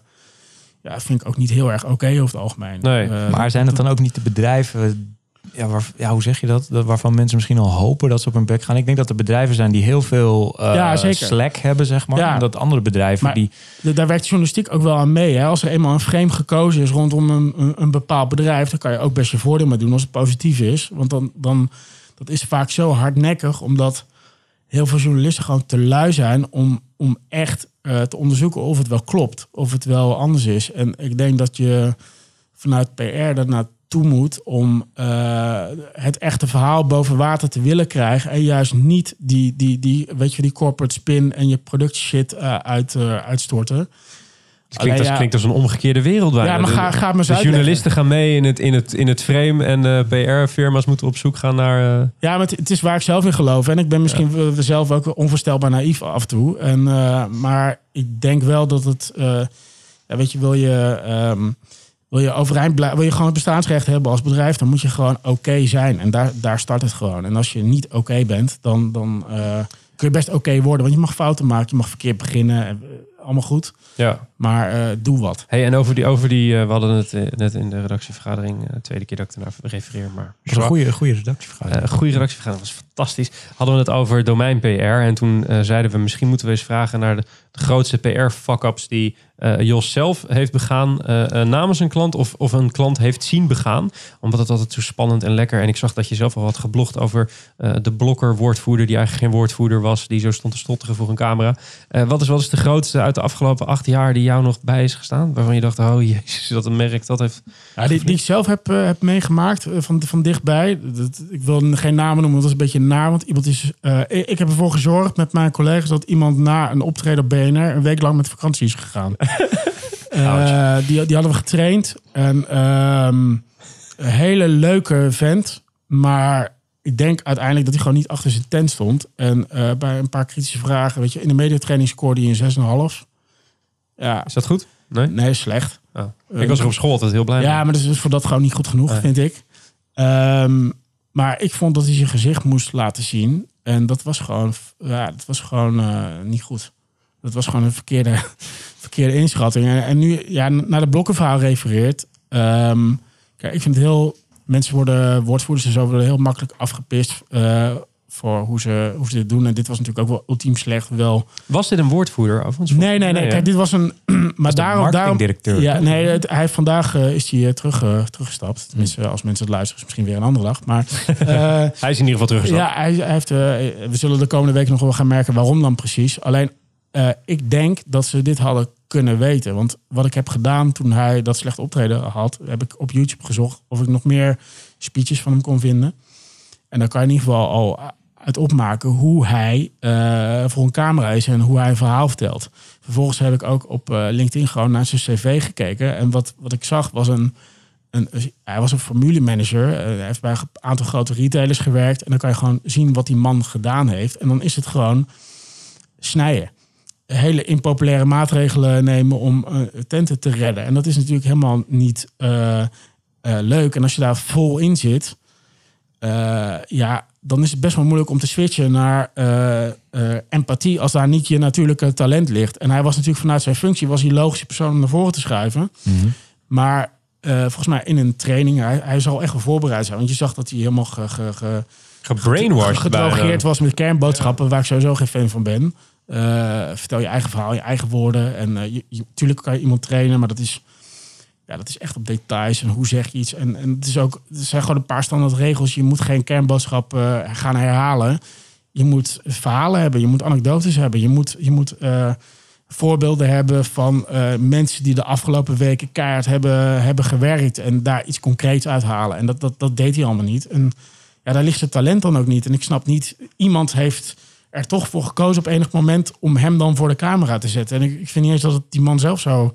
ja, vind ik ook niet heel erg oké over het algemeen. Nee, Maar zijn het dan ook niet de bedrijven, ja, waar, ja, hoe zeg je dat? dat? Waarvan mensen misschien al hopen dat ze op hun bek gaan. Ik denk dat er bedrijven zijn die heel veel Ja, zeker. slack hebben, zeg maar. Ja. En dat andere bedrijven Maar- die... Da- Daar werkt journalistiek ook wel aan mee. Hè? Als er eenmaal een frame gekozen is rondom een, een, een bepaald bedrijf, dan kan je ook best je voordeel mee doen als het positief is. Want dan, dan dat is vaak zo hardnekkig, omdat heel veel journalisten gewoon te lui zijn om, om echt eh, te onderzoeken of het wel klopt, of het wel anders is. En ik denk dat je vanuit PR er naartoe moet om eh, het echte verhaal boven water te willen krijgen. En juist niet die, die, die, weet je, die corporate spin en je productshit eh, uit, eh, uitstorten. het klinkt, als, ja, klinkt als een omgekeerde wereld bijna. ja, maar ga, ga maar de journalisten gaan mee in het, in het, in het frame en eh, PR-firma's moeten op zoek gaan naar... Ja, maar het, het is waar ik zelf in geloof. En ik ben misschien zelf ook onvoorstelbaar naïef af en toe. En, maar ik denk wel dat het... ja, weet je, wil je, ehm, wil je overeind blijven... Wil je gewoon het bestaansrecht hebben als bedrijf... dan moet je gewoon oké zijn. En daar, daar start het gewoon. En als je niet oké bent, dan, dan eh, kun je best oké worden. Want je mag fouten maken, je mag verkeerd beginnen. eh, Allemaal goed. ja. Maar eh, doe wat. Hey, en over die, over die we hadden het net in de redactievergadering, eh, tweede keer dat ik ernaar refereer, maar is een goede, goede redactievergadering. Eh, goede redactievergadering was fantastisch. Hadden we het over domein PR. En toen eh, zeiden we, misschien moeten we eens vragen naar de, de grootste PR-fuck-ups die eh, Jos zelf heeft begaan eh, eh, namens een klant of, of een klant heeft zien begaan. Omdat het altijd zo spannend en lekker. En ik zag dat je zelf al had geblogd over de blokker-woordvoerder die eigenlijk geen woordvoerder was. Die zo stond te stotteren voor een camera. Wat, is, wat is de grootste uit de afgelopen acht jaar die jou nog bij is gestaan? Waarvan je dacht, oh jezus, dat een merk dat heeft... Ja, die, ik zelf heb, heb meegemaakt van, van dichtbij. Ik wil geen namen noemen, dat is een beetje naar. Want iemand is. ik heb ervoor gezorgd met mijn collega's dat iemand na een optreden op BNR een week lang met vakantie is gegaan. Eh, die, die hadden we getraind. En ehm, een hele leuke vent. Maar ik denk uiteindelijk dat hij gewoon niet achter zijn tent stond. En eh, bij een paar kritische vragen, weet je, in de mediatraining scoorde hij een 6,5. Ja, Is dat goed? Nee? nee, slecht. Oh. Ik was er op school altijd heel blij Ja, mee. maar dat is dus voor dat gewoon niet goed genoeg, Nee. vind ik. Ehm, maar ik vond dat hij zijn gezicht moest laten zien. En dat was gewoon, ja, dat was gewoon eh, niet goed. Dat was gewoon een verkeerde, verkeerde inschatting. En, en nu ja, naar de blokkenverhaal refereert. ehm, kijk, ik vind het heel... Mensen worden, woordvoerders en zo, worden heel makkelijk afgepist... eh, voor hoe ze, hoe ze dit doen. En dit was natuurlijk ook wel ultiem slecht. Wel Was dit een woordvoerder? overigens? Nee, nee, nee. hè? Kijk, dit was een. Maar daarom, daarom. Ja, nee, het- hij heeft vandaag eh, is hij eh, terug, eh, teruggestapt. Tenminste, als mensen het luisteren, is misschien weer een andere dag. Maar Hij is in ieder geval teruggestapt. ja, hij, hij heeft. we zullen de komende weken nog wel gaan merken waarom dan precies. Alleen, eh, ik denk dat ze dit hadden kunnen weten. Want wat ik heb gedaan toen hij dat slecht optreden had, heb ik op YouTube gezocht of ik nog meer speeches van hem kon vinden. En dan kan je in ieder geval al uit opmaken hoe hij eh, voor een camera is en hoe hij een verhaal vertelt. Vervolgens heb ik ook op eh, LinkedIn gewoon naar zijn cv gekeken. En wat, wat ik zag was een, een, hij was een formulemanager. Eh, hij heeft bij een aantal grote retailers gewerkt. En dan kan je gewoon zien wat die man gedaan heeft. En dan is het gewoon snijden. Hele impopulaire maatregelen nemen om eh, tenten te redden. En dat is natuurlijk helemaal niet eh, eh, leuk. En als je daar vol in zit, ja, dan is het best wel moeilijk om te switchen naar eh, eh, empathie als daar niet je natuurlijke talent ligt. En hij was natuurlijk vanuit zijn functie was hij logische persoon om naar voren te schuiven. Maar eh, volgens mij in een training, hij, hij zal echt wel voorbereid zijn. Want je zag dat hij helemaal ge, ge, ge, Gebrainwashed gedrogeerd was met kernboodschappen, waar ik sowieso geen fan van ben. Eh, vertel je eigen verhaal, je eigen woorden. En tuurlijk kan je iemand trainen, maar dat is, ja, dat is echt op details. En hoe zeg je iets? En, en het, is ook, het zijn gewoon een paar standaard regels. Je moet geen kernboodschap eh, gaan herhalen. Je moet verhalen hebben, je moet anekdotes hebben. Je moet, je moet voorbeelden hebben van mensen die de afgelopen weken keihard hebben, hebben gewerkt. En daar iets concreets uithalen. En dat, dat, dat deed hij allemaal niet. En ja, daar ligt zijn talent dan ook niet. En ik snap niet, iemand heeft er toch voor gekozen op enig moment om hem dan voor de camera te zetten. En ik, ik vind niet eens dat het die man zelf zo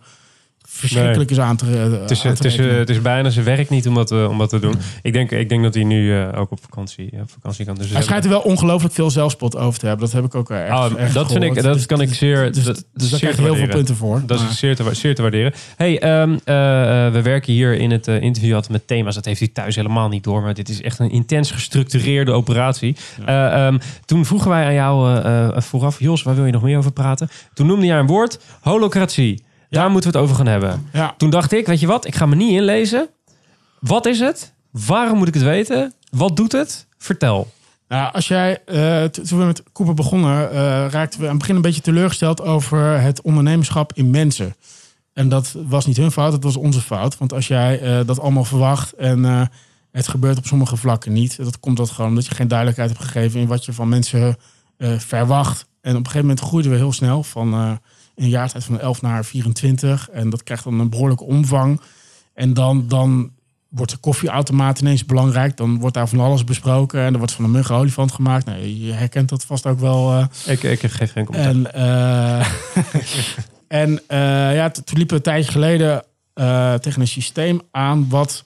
verschrikkelijk is aan te, eh, Het is, aan het, is, rekenen. het is bijna zijn werk niet om dat, eh, om dat te doen. Ik denk, ik denk dat hij nu eh, ook op vakantie, eh, vakantie kan. Dus Hij schijnt er wel ongelooflijk veel zelfspot over te hebben. Dat heb ik ook eh, echt, Oh, echt dat vind ik, dat Dus- kan ik zeer, Dus, dat, dus, dat is daar zeer krijg je heel veel punten voor. Dat Maar- is zeer te, zeer te waarderen. Hey, ehm, eh, eh, we werken hier in het eh, interview altijd met thema's. Dat heeft u thuis helemaal niet door. Maar dit is echt een intens gestructureerde operatie. Eh, ehm, toen vroegen wij aan jou eh, eh, vooraf... Jos, waar wil je nog meer over praten? Toen noemde jij een woord. Holocratie. Daar moeten we het over gaan hebben. Toen dacht ik, weet je wat? Ik ga me niet inlezen. Wat is het? Waarom moet ik het weten? Wat doet het? Vertel. Nou, als jij, eh, toen we met Cooper begonnen, eh, raakten we aan het begin een beetje teleurgesteld over het ondernemerschap in mensen. En dat was niet hun fout, dat was onze fout. Want als jij eh, dat allemaal verwacht en het gebeurt op sommige vlakken niet, dat komt dat gewoon omdat je geen duidelijkheid hebt gegeven in wat je van mensen verwacht. En op een gegeven moment groeiden we heel snel van een jaartijd van 11 naar 24. En dat krijgt dan een behoorlijke omvang. En dan, dan wordt de koffieautomaat ineens belangrijk. Dan wordt daar van alles besproken. En er wordt van een mug een olifant gemaakt. Nou, je herkent dat vast ook wel. eh. Ik, ik geef geen commentaar. En, eh, en eh, ja, toen liepen we een tijdje geleden tegen een systeem aan... wat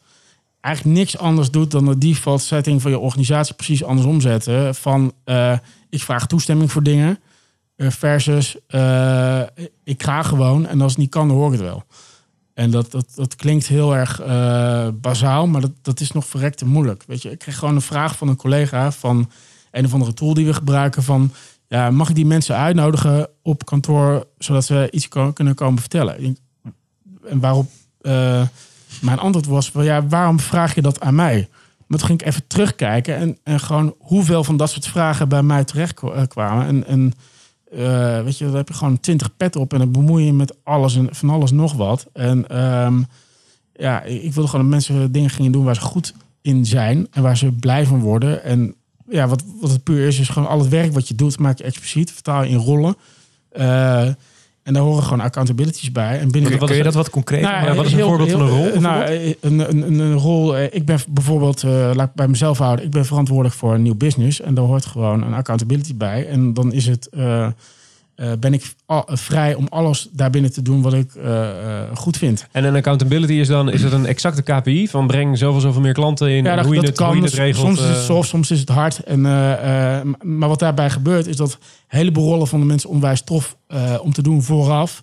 eigenlijk niks anders doet dan de default setting van je organisatie precies andersom zetten. Van ik vraag toestemming voor dingen versus eh, ik ga gewoon en als het niet kan, dan hoor ik het wel. En dat, dat, dat klinkt heel erg eh bazaal, maar dat, dat is nog verrekte moeilijk. Weet je, ik kreeg gewoon een vraag van een collega van een of andere tool die we gebruiken van ja, mag ik die mensen uitnodigen op kantoor zodat ze iets kunnen komen vertellen? En waarop eh, mijn antwoord was van ja, waarom vraag je dat aan mij? Maar toen ging ik even terugkijken en, en gewoon hoeveel van dat soort vragen bij mij terecht kwa- eh, kwamen. En, en eh, weet je, dan heb je gewoon twintig pet op en dan bemoei je met alles en van alles nog wat. En ehm, ja, ik ik wilde gewoon dat mensen dingen gingen doen waar ze goed in zijn en waar ze blij van worden. En ja, wat, wat het puur is, is gewoon al het werk wat je doet, maak je expliciet, vertaal je in rollen. Eh, en daar horen gewoon accountabilities bij. En binnen Kun, kun je dat wat concreet nou, maken? wat is een heel- voorbeeld van een rol, Nou, eh, een, een, een, rol. eh, Ik ben bijvoorbeeld, eh, laat ik bij mezelf houden. Ik ben verantwoordelijk voor een nieuw business. En daar hoort gewoon een accountability bij. En dan is het, eh, eh, ben ik al- vrij om alles daarbinnen te doen wat ik eh, eh, goed vind. En een accountability is dan is het een exacte KPI van breng zoveel zoveel meer klanten in. Ja, dat, hoe, je dat het, kan. hoe je het regelt. soms is het soft, soms is het hard. En, maar wat daarbij gebeurt, is dat een heleboel rollen van de mensen onwijs tof om te doen vooraf.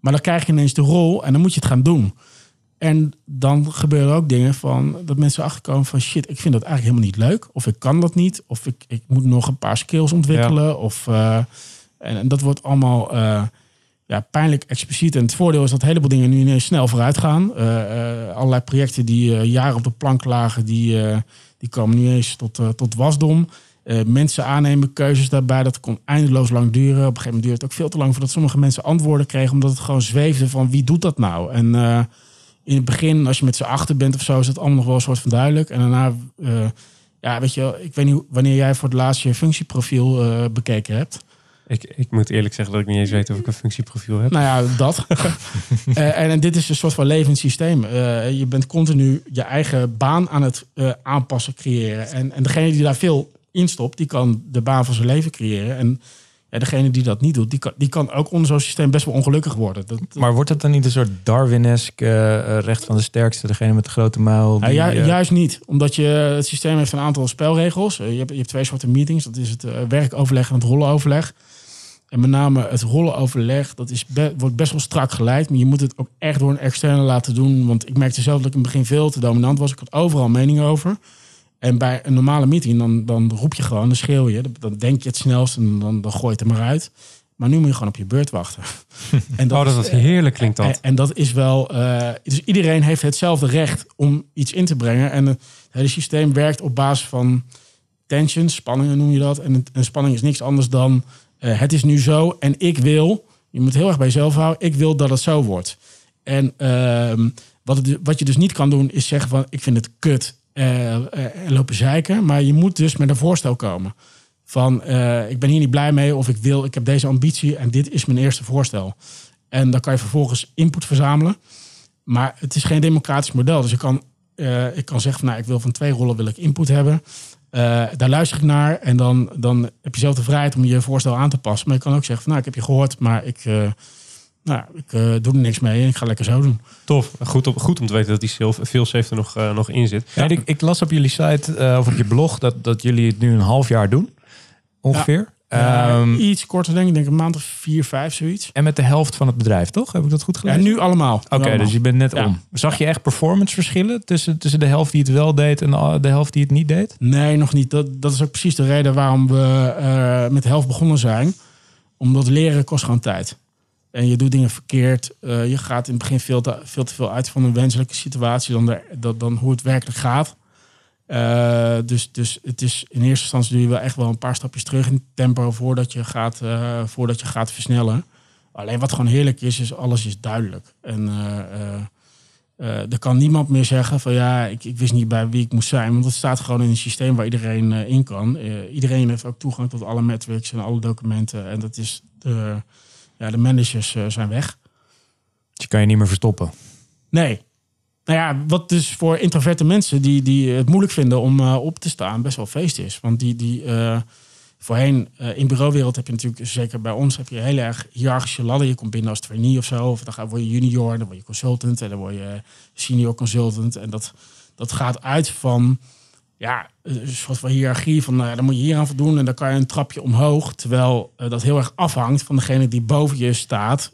Maar dan krijg je ineens de rol en dan moet je het gaan doen. En dan gebeuren ook dingen van dat mensen achterkomen van shit, ik vind dat eigenlijk helemaal niet leuk. Of ik kan dat niet. Of ik, ik moet nog een paar skills ontwikkelen. Of, en, dat wordt allemaal eh, ja, pijnlijk expliciet. En het voordeel is dat heleboel dingen nu ineens snel vooruit gaan. Eh, allerlei projecten die eh, jaren op de plank lagen, die, die komen nu eens tot, tot wasdom. Mensen aannemen, keuzes daarbij, dat kon eindeloos lang duren. Op een gegeven moment duurde het ook veel te lang voordat sommige mensen antwoorden kregen, omdat het gewoon zweefde van wie doet dat nou? En in het begin, als je met z'n achter bent of zo, is het allemaal nog wel een soort van duidelijk. En daarna, ja, weet je, ik weet niet wanneer jij voor het laatst je functieprofiel bekeken hebt. Ik, ik moet eerlijk zeggen dat ik niet eens weet of ik een functieprofiel heb. Nou ja, dat. Eh, en, en dit is een soort van levend systeem. Eh, je bent continu je eigen baan aan het eh, aanpassen, creëren. En, en degene die daar veel in stopt, die kan de baan van zijn leven creëren. En ja, degene die dat niet doet, die kan, die kan ook onder zo'n systeem best wel ongelukkig worden. Dat, Maar wordt het dan niet een soort Darwinesk eh, recht van de sterkste, degene met de grote muil? Ja, die, ju- eh, juist niet. Omdat je, het systeem heeft een aantal spelregels. Eh, Je hebt, je hebt twee soorten meetings. Dat is het eh, werkoverleg en het rollenoverleg. En met name het rollenoverleg, dat is be- wordt best wel strak geleid. Maar je moet het ook echt door een externe laten doen. Want ik merkte zelf dat ik in het begin veel te dominant was. Ik had overal mening over. En bij een normale meeting, dan, dan roep je gewoon, dan schreeuw je. Dan, denk je het snelst en dan, dan gooi je het er maar uit. Maar nu moet je gewoon op je beurt wachten. en Oh, dat is- heerlijk klinkt dat. en, en dat is wel. eh, dus iedereen heeft hetzelfde recht om iets in te brengen. En het hele systeem werkt op basis van tensions, spanningen noem je dat. En een spanning is niks anders dan eh, het is nu zo en ik wil. Je moet heel erg bij jezelf houden. Ik wil dat het zo wordt. En ehm, wat, wat je dus niet kan doen is zeggen van ik vind het kut eh, eh, en lopen zeiken. Maar je moet dus met een voorstel komen. Van eh, ik ben hier niet blij mee of ik wil, ik heb deze ambitie en dit is mijn eerste voorstel. En dan kan je vervolgens input verzamelen. Maar het is geen democratisch model. Dus ik kan, eh, ik kan zeggen van nou, ik wil van twee rollen wil ik input hebben. Eh, daar luister ik naar. En dan, dan heb je zelf de vrijheid om je voorstel aan te passen. Maar je kan ook zeggen van nou, ik heb je gehoord, maar ik, eh, nou, ik eh, doe er niks mee en ik ga lekker zo doen. Tof. Goed, op, goed om te weten dat die veel safe er nog, eh, nog in zit. Ja, ik, ik las op jullie site eh, of op je blog dat, dat jullie het nu een half jaar doen. Ongeveer. Ja, Ehm, iets korter denk ik, denk een maand of vier, vijf, zoiets. en met de helft van het bedrijf, toch? Heb ik dat goed Ja, gelezen? nu allemaal. Oké, dus je bent net Ja. om. Zag je echt performance verschillen tussen, tussen de helft die het wel deed en de, helft die het niet deed? Nee, nog niet. Dat, dat is ook precies de reden waarom we eh, met de helft begonnen zijn. Omdat leren kost gewoon tijd. En je doet dingen verkeerd. Eh, je gaat in het begin veel te, veel te veel uit van een wenselijke situatie dan, de, dan hoe het werkelijk gaat. Eh, dus, dus het is in eerste instantie doe je wel echt wel een paar stapjes terug in tempo voordat je gaat, eh, voordat je gaat versnellen. Alleen wat gewoon heerlijk is, is alles is duidelijk. En eh, er kan niemand meer zeggen van ja, ik, ik wist niet bij wie ik moest zijn. Want het staat gewoon in een systeem waar iedereen in kan. Iedereen heeft ook toegang tot alle metrics en alle documenten. En dat is de, ja, de managers zijn weg. Dus je kan je niet meer verstoppen. Nee. Nou ja, wat dus voor introverte mensen die, die het moeilijk vinden om eh, op te staan, best wel feest is. Want die, die eh, voorheen eh, in bureauwereld heb je natuurlijk, zeker bij ons, heb je heel erg hiërarchische ladder. Je komt binnen als trainee of zo, of dan word je junior, dan word je consultant en dan word je senior consultant. En dat, dat gaat uit van ja, een soort van hiërarchie van nou dan moet je hier aan voldoen en dan kan je een trapje omhoog. Terwijl dat heel erg afhangt van degene die boven je staat,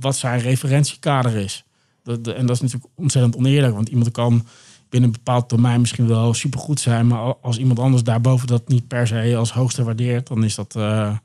wat zijn referentiekader is. Dat, en dat is natuurlijk ontzettend oneerlijk, want iemand kan binnen een bepaald domein misschien wel supergoed zijn, maar al- als iemand anders daarboven dat niet per se als hoogste waardeert, dan is dat, eh,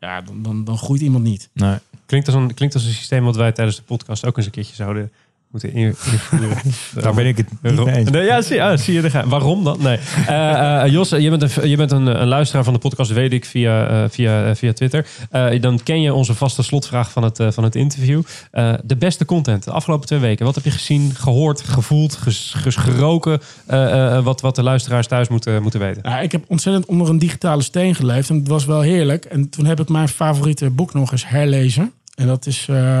ja, dan, dan, dan groeit iemand niet. Nee. Klinkt als, een, klinkt als een systeem wat wij tijdens de podcast ook eens een keertje zouden moeten in- invoeren. Daar ben ik het niet mee eens. Nee, ja, zie, ah, zie je. daar ga- Waarom dan? Nee. Eh, eh, Jos, je bent, een, je bent een, een luisteraar van de podcast, weet ik, via, eh, via, eh, via Twitter. Eh, dan ken je onze vaste slotvraag van het, eh, van het interview. Eh, de beste content de afgelopen twee weken. Wat heb je gezien, gehoord, gevoeld, ges, ges- geroken? eh, eh, wat, wat de luisteraars thuis moeten, moeten weten. Ja, ik heb ontzettend onder een digitale steen geleefd en het was wel heerlijk. En toen heb ik mijn favoriete boek nog eens herlezen. En dat is eh,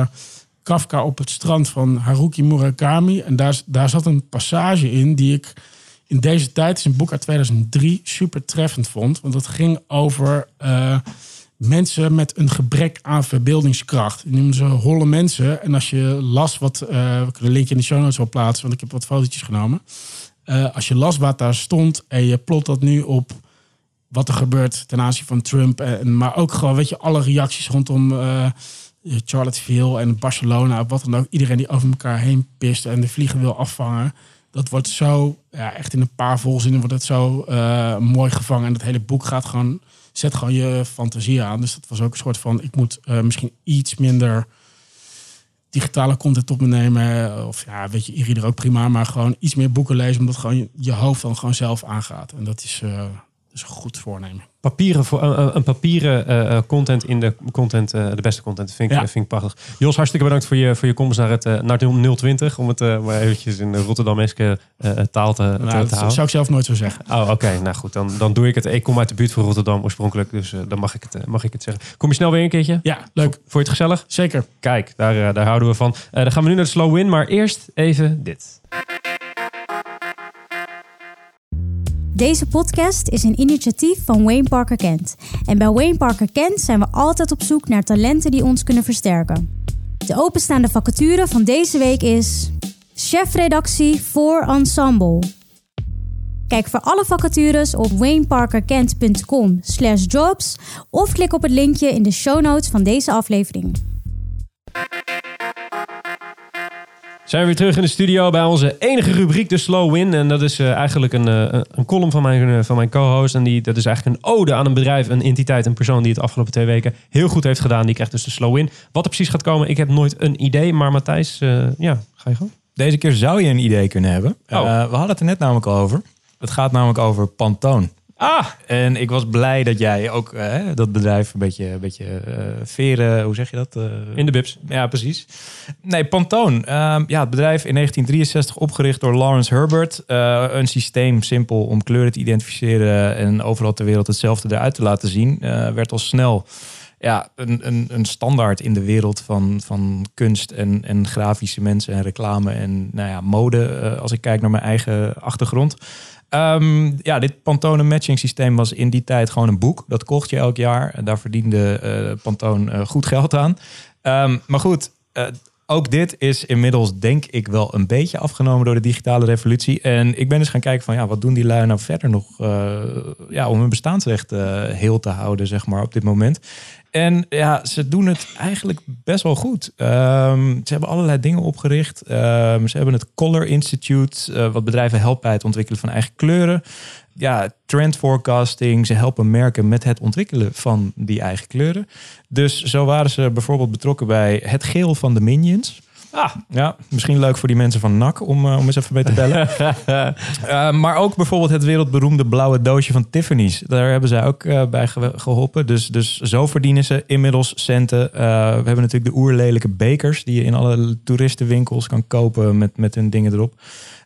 Kafka op het strand van Haruki Murakami. En daar, daar zat een passage in die ik in deze tijd, is een boek uit 2003, super treffend vond. Want dat ging over eh, mensen met een gebrek aan verbeeldingskracht. Die noemden ze holle mensen. En als je las wat, eh, we kunnen linkje in de show notes wel plaatsen, want ik heb wat fotootjes genomen. Eh, als je las wat daar stond en je plot dat nu op wat er gebeurt ten aanzien van Trump. En, maar ook gewoon, weet je, alle reacties rondom Charlottesville en Barcelona, wat dan ook. Iedereen die over elkaar heen pist en de vliegen wil afvangen. Dat wordt zo, ja, echt in een paar volzinnen wordt het zo eh, mooi gevangen. En dat hele boek gaat gewoon, zet gewoon je fantasie aan. Dus dat was ook een soort van, ik moet eh, misschien iets minder digitale content op me nemen. Of ja, weet je, e-reader ook prima. Maar gewoon iets meer boeken lezen, omdat gewoon je, hoofd dan gewoon zelf aangaat. En dat is, eh, is een goed voornemen. Papieren voor, een, een papieren eh, eh, content in de content, eh, de beste content. Vind ik, Ja. vind ik prachtig. Jos, hartstikke bedankt voor je, voor je komst naar, het, eh, naar het 020. Om het eh, maar eventjes in eh, taal te, te, Nou, te dat houden. zou ik zelf nooit zo zeggen. Oh, oké. Nou goed, dan, dan doe ik het. Ik kom uit de buurt van Rotterdam oorspronkelijk, dus eh, dan mag ik, het, eh, mag ik het zeggen. Kom je snel weer een keertje? Ja, leuk. Vond je het gezellig? Zeker. Kijk, daar, eh, daar houden we van. Eh, dan gaan we nu naar de slow win, maar eerst even dit. Deze podcast is een initiatief van Wayne Parker Kent. En bij Wayne Parker Kent zijn we altijd op zoek naar talenten die ons kunnen versterken. De openstaande vacature van deze week is chefredactie voor Ensemble. Kijk voor alle vacatures op wayneparkerkent.com slash jobs of klik op het linkje in de show notes van deze aflevering. Zijn we weer terug in de studio bij onze enige rubriek, de Slow Win. En dat is eh, eigenlijk een, eh, een column van mijn, eh, van mijn co-host. En die, dat is eigenlijk een ode aan een bedrijf, een entiteit, een persoon die het afgelopen twee weken heel goed heeft gedaan. Die krijgt dus de Slow Win. Wat er precies gaat komen, ik heb nooit een idee. Maar Matthijs, ja, ga je gewoon. Deze keer zou je een idee kunnen hebben. Oh. We hadden het er net namelijk al over. Het gaat namelijk over Pantone. Ah, En ik was blij dat jij ook eh, dat bedrijf een beetje, een beetje eh, veren, hoe zeg je dat? Eh, in de bibs. Ja, precies. Nee, Pantone. Ehm, ja, het bedrijf in 1963 opgericht door Lawrence Herbert. Een systeem simpel om kleuren te identificeren en overal ter wereld hetzelfde eruit te laten zien. werd al snel ja, een, een, een standaard in de wereld van, van kunst en, en grafische mensen en reclame en nou ja, mode. als ik kijk naar mijn eigen achtergrond. Ehm, ja, dit Pantone matching systeem was in die tijd gewoon een boek. Dat kocht je elk jaar. Daar verdiende eh, Pantone eh, goed geld aan. Ehm, maar goed, eh, ook dit is inmiddels denk ik wel een beetje afgenomen door de digitale revolutie. En ik ben eens gaan kijken van ja, wat doen die lui nou verder nog ja, om hun bestaansrecht heel te houden, zeg maar, op dit moment. En ja, ze doen het eigenlijk best wel goed. Ehm, ze hebben allerlei dingen opgericht. Ehm, ze hebben het Color Institute, eh, wat bedrijven helpt bij het ontwikkelen van eigen kleuren. Ja, trend forecasting. Ze helpen merken met het ontwikkelen van die eigen kleuren. Dus zo waren ze bijvoorbeeld betrokken bij het geel van de Minions. Ah, Ja, misschien leuk voor die mensen van NAC om, eh, om eens even mee te bellen. Eh, maar ook bijvoorbeeld het wereldberoemde blauwe doosje van Tiffany's. Daar hebben zij ook eh, bij ge- geholpen. Dus, dus zo verdienen ze inmiddels centen. We hebben natuurlijk de oerlelijke bekers... die je in alle toeristenwinkels kan kopen met, met hun dingen erop.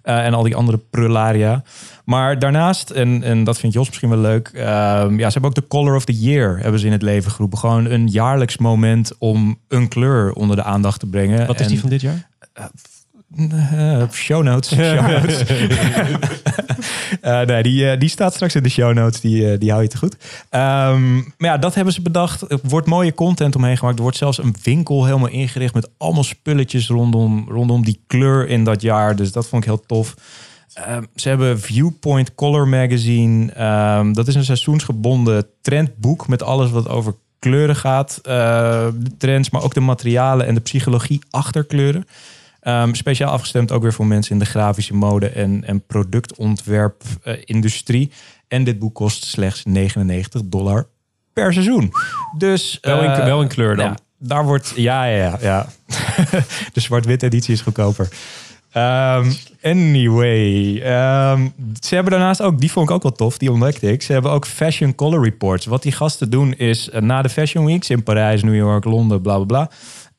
Eh, en al die andere prularia. Maar daarnaast, en, en dat vindt Jos misschien wel leuk... ehm, ja, ze hebben ook de Color of the Year hebben ze in het leven geroepen. Gewoon een jaarlijks moment om een kleur onder de aandacht te brengen. wat is En- die van dit jaar? Eh, show notes. Show notes. Eh, nee, die, die staat straks in de show notes. Die, die hou je te goed. Ehm, maar ja, dat hebben ze bedacht. Er wordt mooie content omheen gemaakt. Er wordt zelfs een winkel helemaal ingericht met allemaal spulletjes rondom, rondom die kleur in dat jaar. Dus dat vond ik heel tof. Ehm, ze hebben Viewpoint Color Magazine. Ehm, dat is een seizoensgebonden trendboek met alles wat over kleuren gaat. De trends, maar ook de materialen en de psychologie achter kleuren. Ehm, speciaal afgestemd ook weer voor mensen in de grafische mode en, en productontwerp-industrie. en dit boek kost slechts 99 dollar per seizoen. Dus, Wel in, eh, wel in kleur dan. ja, daar wordt. Ja, ja, ja. ja. de zwart-wit editie is goedkoper. Ehm, anyway. ehm, ze hebben daarnaast ook, die vond ik ook wel tof, die ontdekte ik. Ze hebben ook Fashion Color Reports. Wat die gasten doen is eh, na de Fashion Weeks in Parijs, New York, Londen, bla bla bla.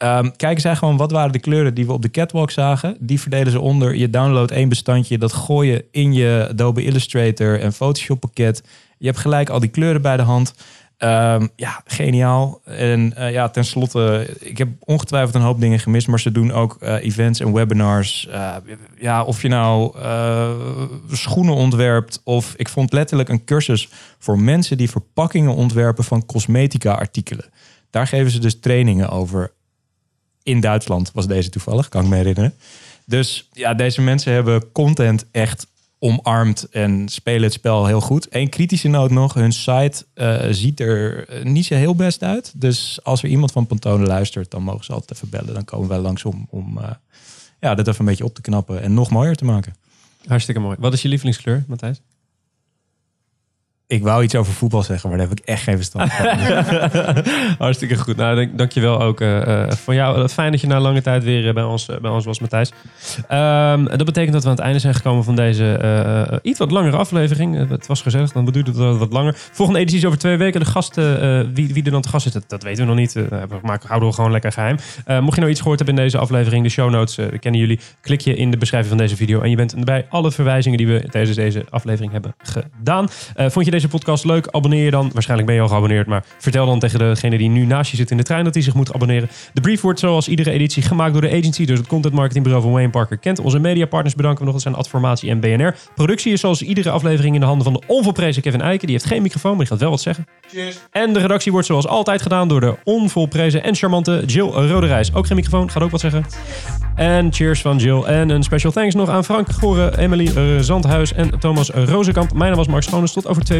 Ehm, kijken zij gewoon wat waren de kleuren die we op de catwalk zagen. Die verdelen ze onder. Je download één bestandje, dat gooi je in je Adobe Illustrator en Photoshop pakket. Je hebt gelijk al die kleuren bij de hand. Ehm, ja, geniaal. En eh, ja, tenslotte, ik heb ongetwijfeld een hoop dingen gemist, maar ze doen ook eh, events en webinars. Eh, ja, of je nou schoenen ontwerpt, of ik vond letterlijk een cursus voor mensen die verpakkingen ontwerpen van cosmetica-artikelen. Daar geven ze dus trainingen over. In Duitsland was deze toevallig, kan ik me herinneren. Dus ja, deze mensen hebben content echt omarmd en spelen het spel heel goed. Eén kritische noot nog. Hun site eh, ziet er eh, niet zo heel best uit. Dus als er iemand van Pantone luistert, dan mogen ze altijd even bellen. Dan komen wij langs om, om eh, ja, dit even een beetje op te knappen en nog mooier te maken. Hartstikke mooi. Wat is je lievelingskleur, Matthijs? Ik wou iets over voetbal zeggen, maar daar heb ik echt geen verstand van. Hartstikke goed. Nou, dank, dankjewel ook eh, van jou. Fijn dat je na lange tijd weer eh, bij ons, bij ons was, Matthijs. Ehm, dat betekent dat we aan het einde zijn gekomen van deze iets wat langere aflevering. Het was gezellig, dan beduurde het wat- langer. Volgende editie is over twee weken. De gasten, wie, wie er dan te gast zit, dat, weten we nog niet. We houden we gewoon lekker geheim. Eh, mocht je nou iets gehoord hebben in deze aflevering, de show notes kennen jullie. Klik je in de beschrijving van deze video en je bent bij alle verwijzingen die we tijdens deze aflevering hebben gedaan. Vond je deze podcast leuk? Abonneer je dan. Waarschijnlijk ben je al geabonneerd, maar vertel dan tegen degene die nu naast je zit in de trein dat hij zich moet abonneren. De brief wordt zoals iedere editie gemaakt door de agency, dus het content marketingbureau van Wayne Parker kent. Onze mediapartners bedanken we nog, dat zijn Adformatie en BNR. Productie is zoals iedere aflevering in de handen van de onvolprezen Kevin Eiken. Die heeft geen microfoon, maar die gaat wel wat zeggen. En de redactie wordt zoals altijd gedaan door de onvolprezen en charmante Jill Roderijs. Ook geen microfoon, gaat ook wat zeggen. En cheers van Jill. En een special thanks nog aan Frank Goren, Emily Zandhuis en Thomas Rozenkamp. Mijn naam was Mark Schoones. Tot over twee